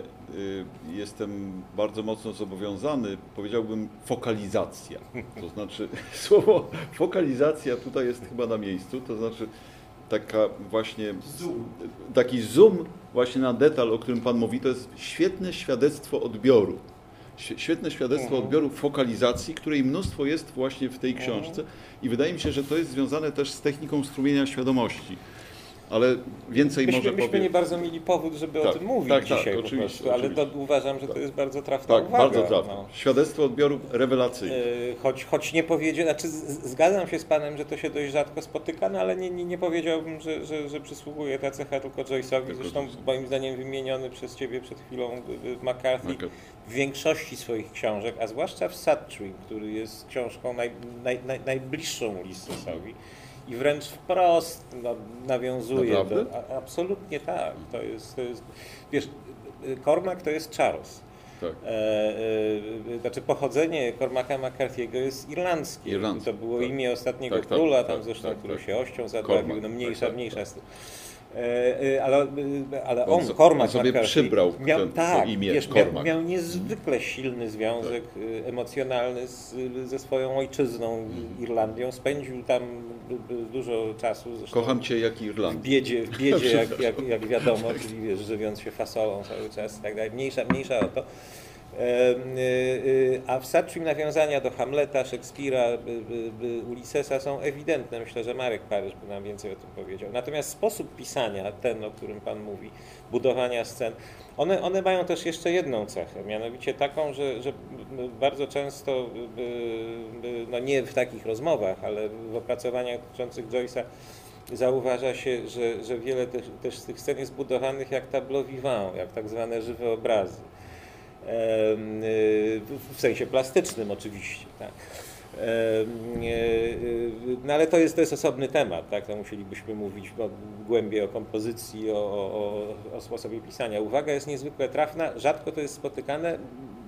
jestem bardzo mocno zobowiązany, powiedziałbym fokalizacja. To znaczy [LAUGHS] słowo fokalizacja tutaj jest chyba na miejscu, to znaczy taka właśnie
Zoom.
taki zoom właśnie na detal, o którym Pan mówi, to jest świetne świadectwo odbioru. Świe- Świetne świadectwo
Mhm.
odbioru fokalizacji, której mnóstwo jest właśnie w tej
Mhm.
książce i wydaje mi się, że to jest związane też z techniką strumienia świadomości. Ale więcej
Myśmy,
może
myśmy
powiem.
nie bardzo mieli powód, żeby
Tak,
o tym mówić
tak, tak,
dzisiaj po
oczywiście,
prostu, ale
oczywiście.
uważam, że to jest bardzo trafna
Tak,
uwaga.
bardzo trafne.
no.
Świadectwo odbioru rewelacyjne.
Yy, Choć, choć nie powiedział, znaczy zgadzam się z Panem, że to się dość rzadko spotyka, no ale nie, nie, nie powiedziałbym, że, że, że przysługuje ta cecha tylko Joyce'owi. Zresztą moim zdaniem wymieniony przez Ciebie przed chwilą McCarthy
Taka-
w większości swoich książek, a zwłaszcza w Tree, który jest książką naj, naj, naj, najbliższą Ulyssesowi i wręcz wprost nawiązuje
Naprawdę?
do... A, absolutnie tak. To jest, to jest, wiesz, Cormac to jest Charles.
tak.
E, e, znaczy pochodzenie Cormaca McCarthy'ego jest irlandzkie.
Irlandzkie,
To było
tak.
imię ostatniego
Tak, tak,
króla,
tak,
tam zresztą,
tak,
który
tak.
się ością
Cormac,
no
tak,
mniejsza,
tak,
mniejsza
tak.
E, e, ale, e, ale
On
on, Cormac
on sobie
McCarthy,
przybrał
miał,
ten-
tak,
imię
wiesz, miał, miał niezwykle silny związek e, emocjonalny z, ze swoją ojczyzną. Irlandią. Spędził tam dużo czasu. Zresztą
Kocham Cię jak
w
Irlandię.
biedzie, w biedzie [LAUGHS] jak, jak, jak wiadomo, czyli wiesz, żywiąc się fasolą cały czas i tak dalej. Mniejsza, mniejsza o to. Y, y, A w Tree nawiązania do Hamleta, Szekspira, Ulyssesa są ewidentne. Myślę, że Marek Paryż by nam więcej o tym powiedział. Natomiast sposób pisania, ten, o którym Pan mówi, budowania scen, one, one mają też jeszcze jedną cechę, mianowicie taką, że, że bardzo często, no nie w takich rozmowach, ale w opracowaniach dotyczących Joyce'a, zauważa się, że, że wiele też, też z tych scen jest budowanych jak tableau vivant, jak tak zwane żywe obrazy. Y, w- sensie plastycznym oczywiście, tak. Y, y, No ale to jest, to jest osobny temat, tak? To musielibyśmy mówić głębiej o kompozycji, o, o, o sposobie pisania. Uwaga jest niezwykle trafna, rzadko to jest spotykane,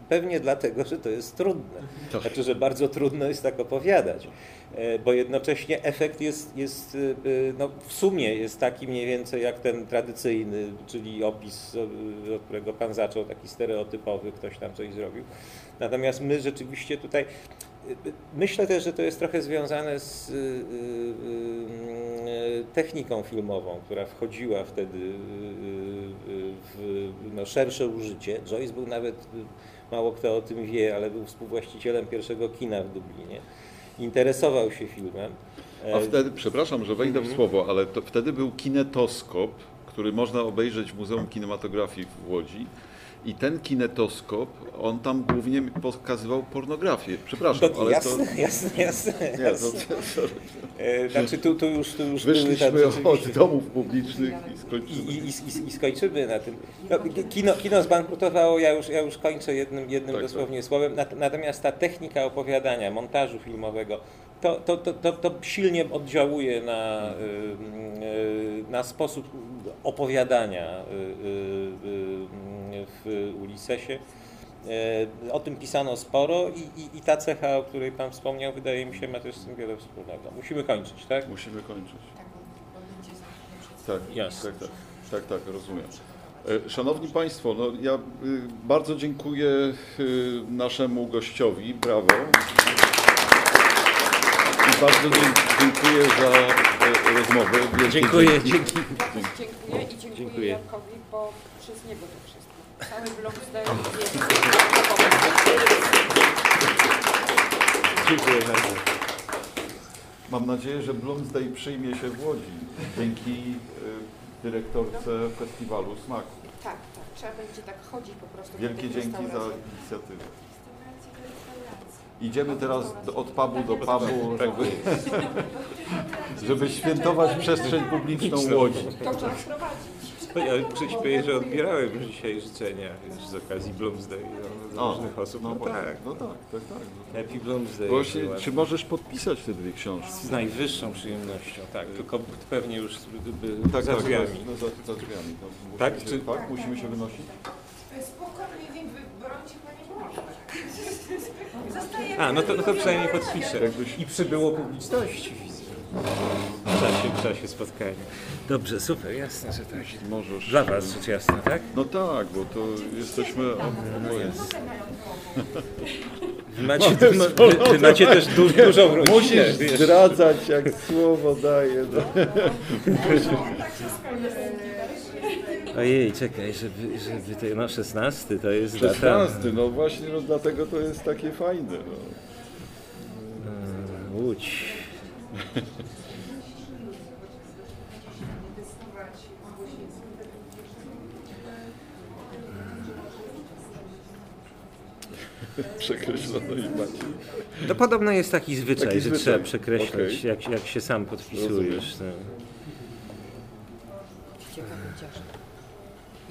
pewnie dlatego, że to jest trudne. Znaczy, że bardzo trudno jest tak opowiadać, e, bo jednocześnie efekt jest, jest e, e, no, w sumie jest taki mniej więcej jak ten tradycyjny, czyli opis, od którego Pan zaczął, taki stereotypowy, ktoś tam coś zrobił. Natomiast my rzeczywiście tutaj, myślę też, że to jest trochę związane z techniką filmową, która wchodziła wtedy w no, szersze użycie. Joyce był nawet mało kto o tym wie, ale był współwłaścicielem pierwszego kina w Dublinie. Interesował się filmem.
A
E,
wtedy, przepraszam, że wejdę w
Mhm.
słowo, ale to wtedy był kinetoskop, który można obejrzeć w Muzeum Kinematografii w Łodzi. I ten kinetoskop, on tam głównie pokazywał pornografię. Przepraszam,
To,
ale
jasne,
to... [LAUGHS]
jasne, jasne.
Nie,
jasne. E, Znaczy tu, tu już, tu już były
Wyszliśmy
tak
od domów publicznych i
I,
skończymy.
i, i, I skończymy na tym. No, kino, kino zbankrutowało, ja już, ja już kończę jednym, jednym
Tak,
dosłownie słowem. Nat- Natomiast ta technika opowiadania, montażu filmowego, to, to, to, to, to silnie oddziałuje na, y, y, na sposób opowiadania y, w Ulisesie. O tym pisano sporo i, i, i ta cecha, o której Pan wspomniał, wydaje mi się, ma też z tym wiele wspólnego. Musimy kończyć, tak?
Musimy kończyć.
Tak,
Tak,
Jasne.
tak, tak, tak, tak, rozumiem. E, Szanowni Państwo, no ja bardzo dziękuję naszemu gościowi, brawo. Bardzo dziękuję za e, rozmowę. Wielkie
Dziękuję,
dzięki.
dziękuję i dziękuję,
Dziękuję.
Jarkowi, bo przez niego to wszystko. Cały blok zdaje
Dziękuję bardzo.
Mam nadzieję, że Bloomsday przyjmie się w Łodzi dzięki y, dyrektorce festiwalu Smaku.
Tak, tak. Trzeba będzie tak chodzić po prostu.
Wielkie dzięki za inicjatywę. Idziemy teraz do, od pubu do pubu, żeby, żeby świętować przestrzeń publiczną Łodzi.
To trzeba wprowadzić.
Ja przyśpieję, że odbierałem już dzisiaj życzenia z okazji Bloomsday no,
O,
od różnych osób. No,
właśnie.
tak.
No tak, tak, tak.
Happy Bloomsday.
Właśnie, czy możesz podpisać te dwie książki?
Z najwyższą przyjemnością, tak. Tylko pewnie już by,
Tak,
za
tak,
drzwiami.
No, za, za drzwiami. No,
Tak, czy-
tak? Musimy się wynosić?
A, no to, no to przynajmniej podpiszę.
Jakbyś-
I przybyło publiczności. W czasie, w czasie spotkania. Dobrze, super, jasne, że tak.
Możesz.
Dla Was rzecz jasna, tak?
No tak, bo to jesteśmy oboje.
Wy macie, wy, wy, wy macie też du, dużą rodzinę.
Musisz zdradzać, jak słowo daje. No.
Ojej, czekaj, żeby, żeby to, no 16 to jest data.
16, no właśnie, no dlatego to jest takie fajne. No.
E, Łódź. [LAUGHS]
Przekreślono i macie.
No podobno jest taki zwyczaj,
Taki
że
zwyczaj,
trzeba przekreślać,
okej.
jak, jak się sam podpisujesz. No.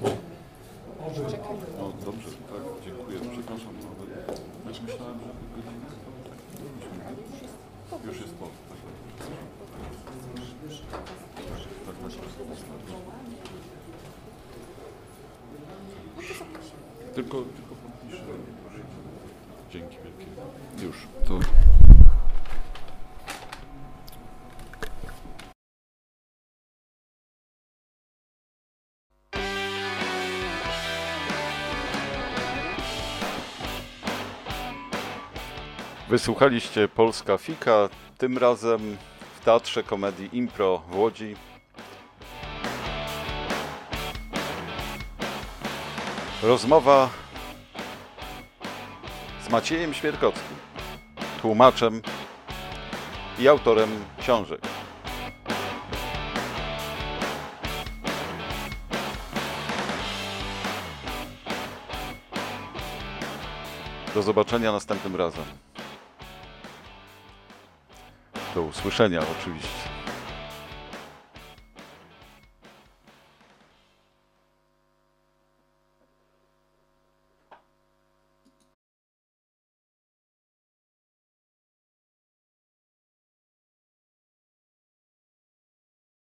No dobrze, tak, dziękuję. Przepraszam, ale też myślałem, że godzinę to już jest po. Tak, tak, tak. Tylko, tylko podpiszę. Dzięki wielkie. Już, to... Wysłuchaliście Polska Fika, tym razem w Teatrze Komedii Impro w Łodzi. Rozmowa z Maciejem Świerkowskim, tłumaczem i autorem książek. Do zobaczenia następnym razem. Do usłyszenia oczywiście.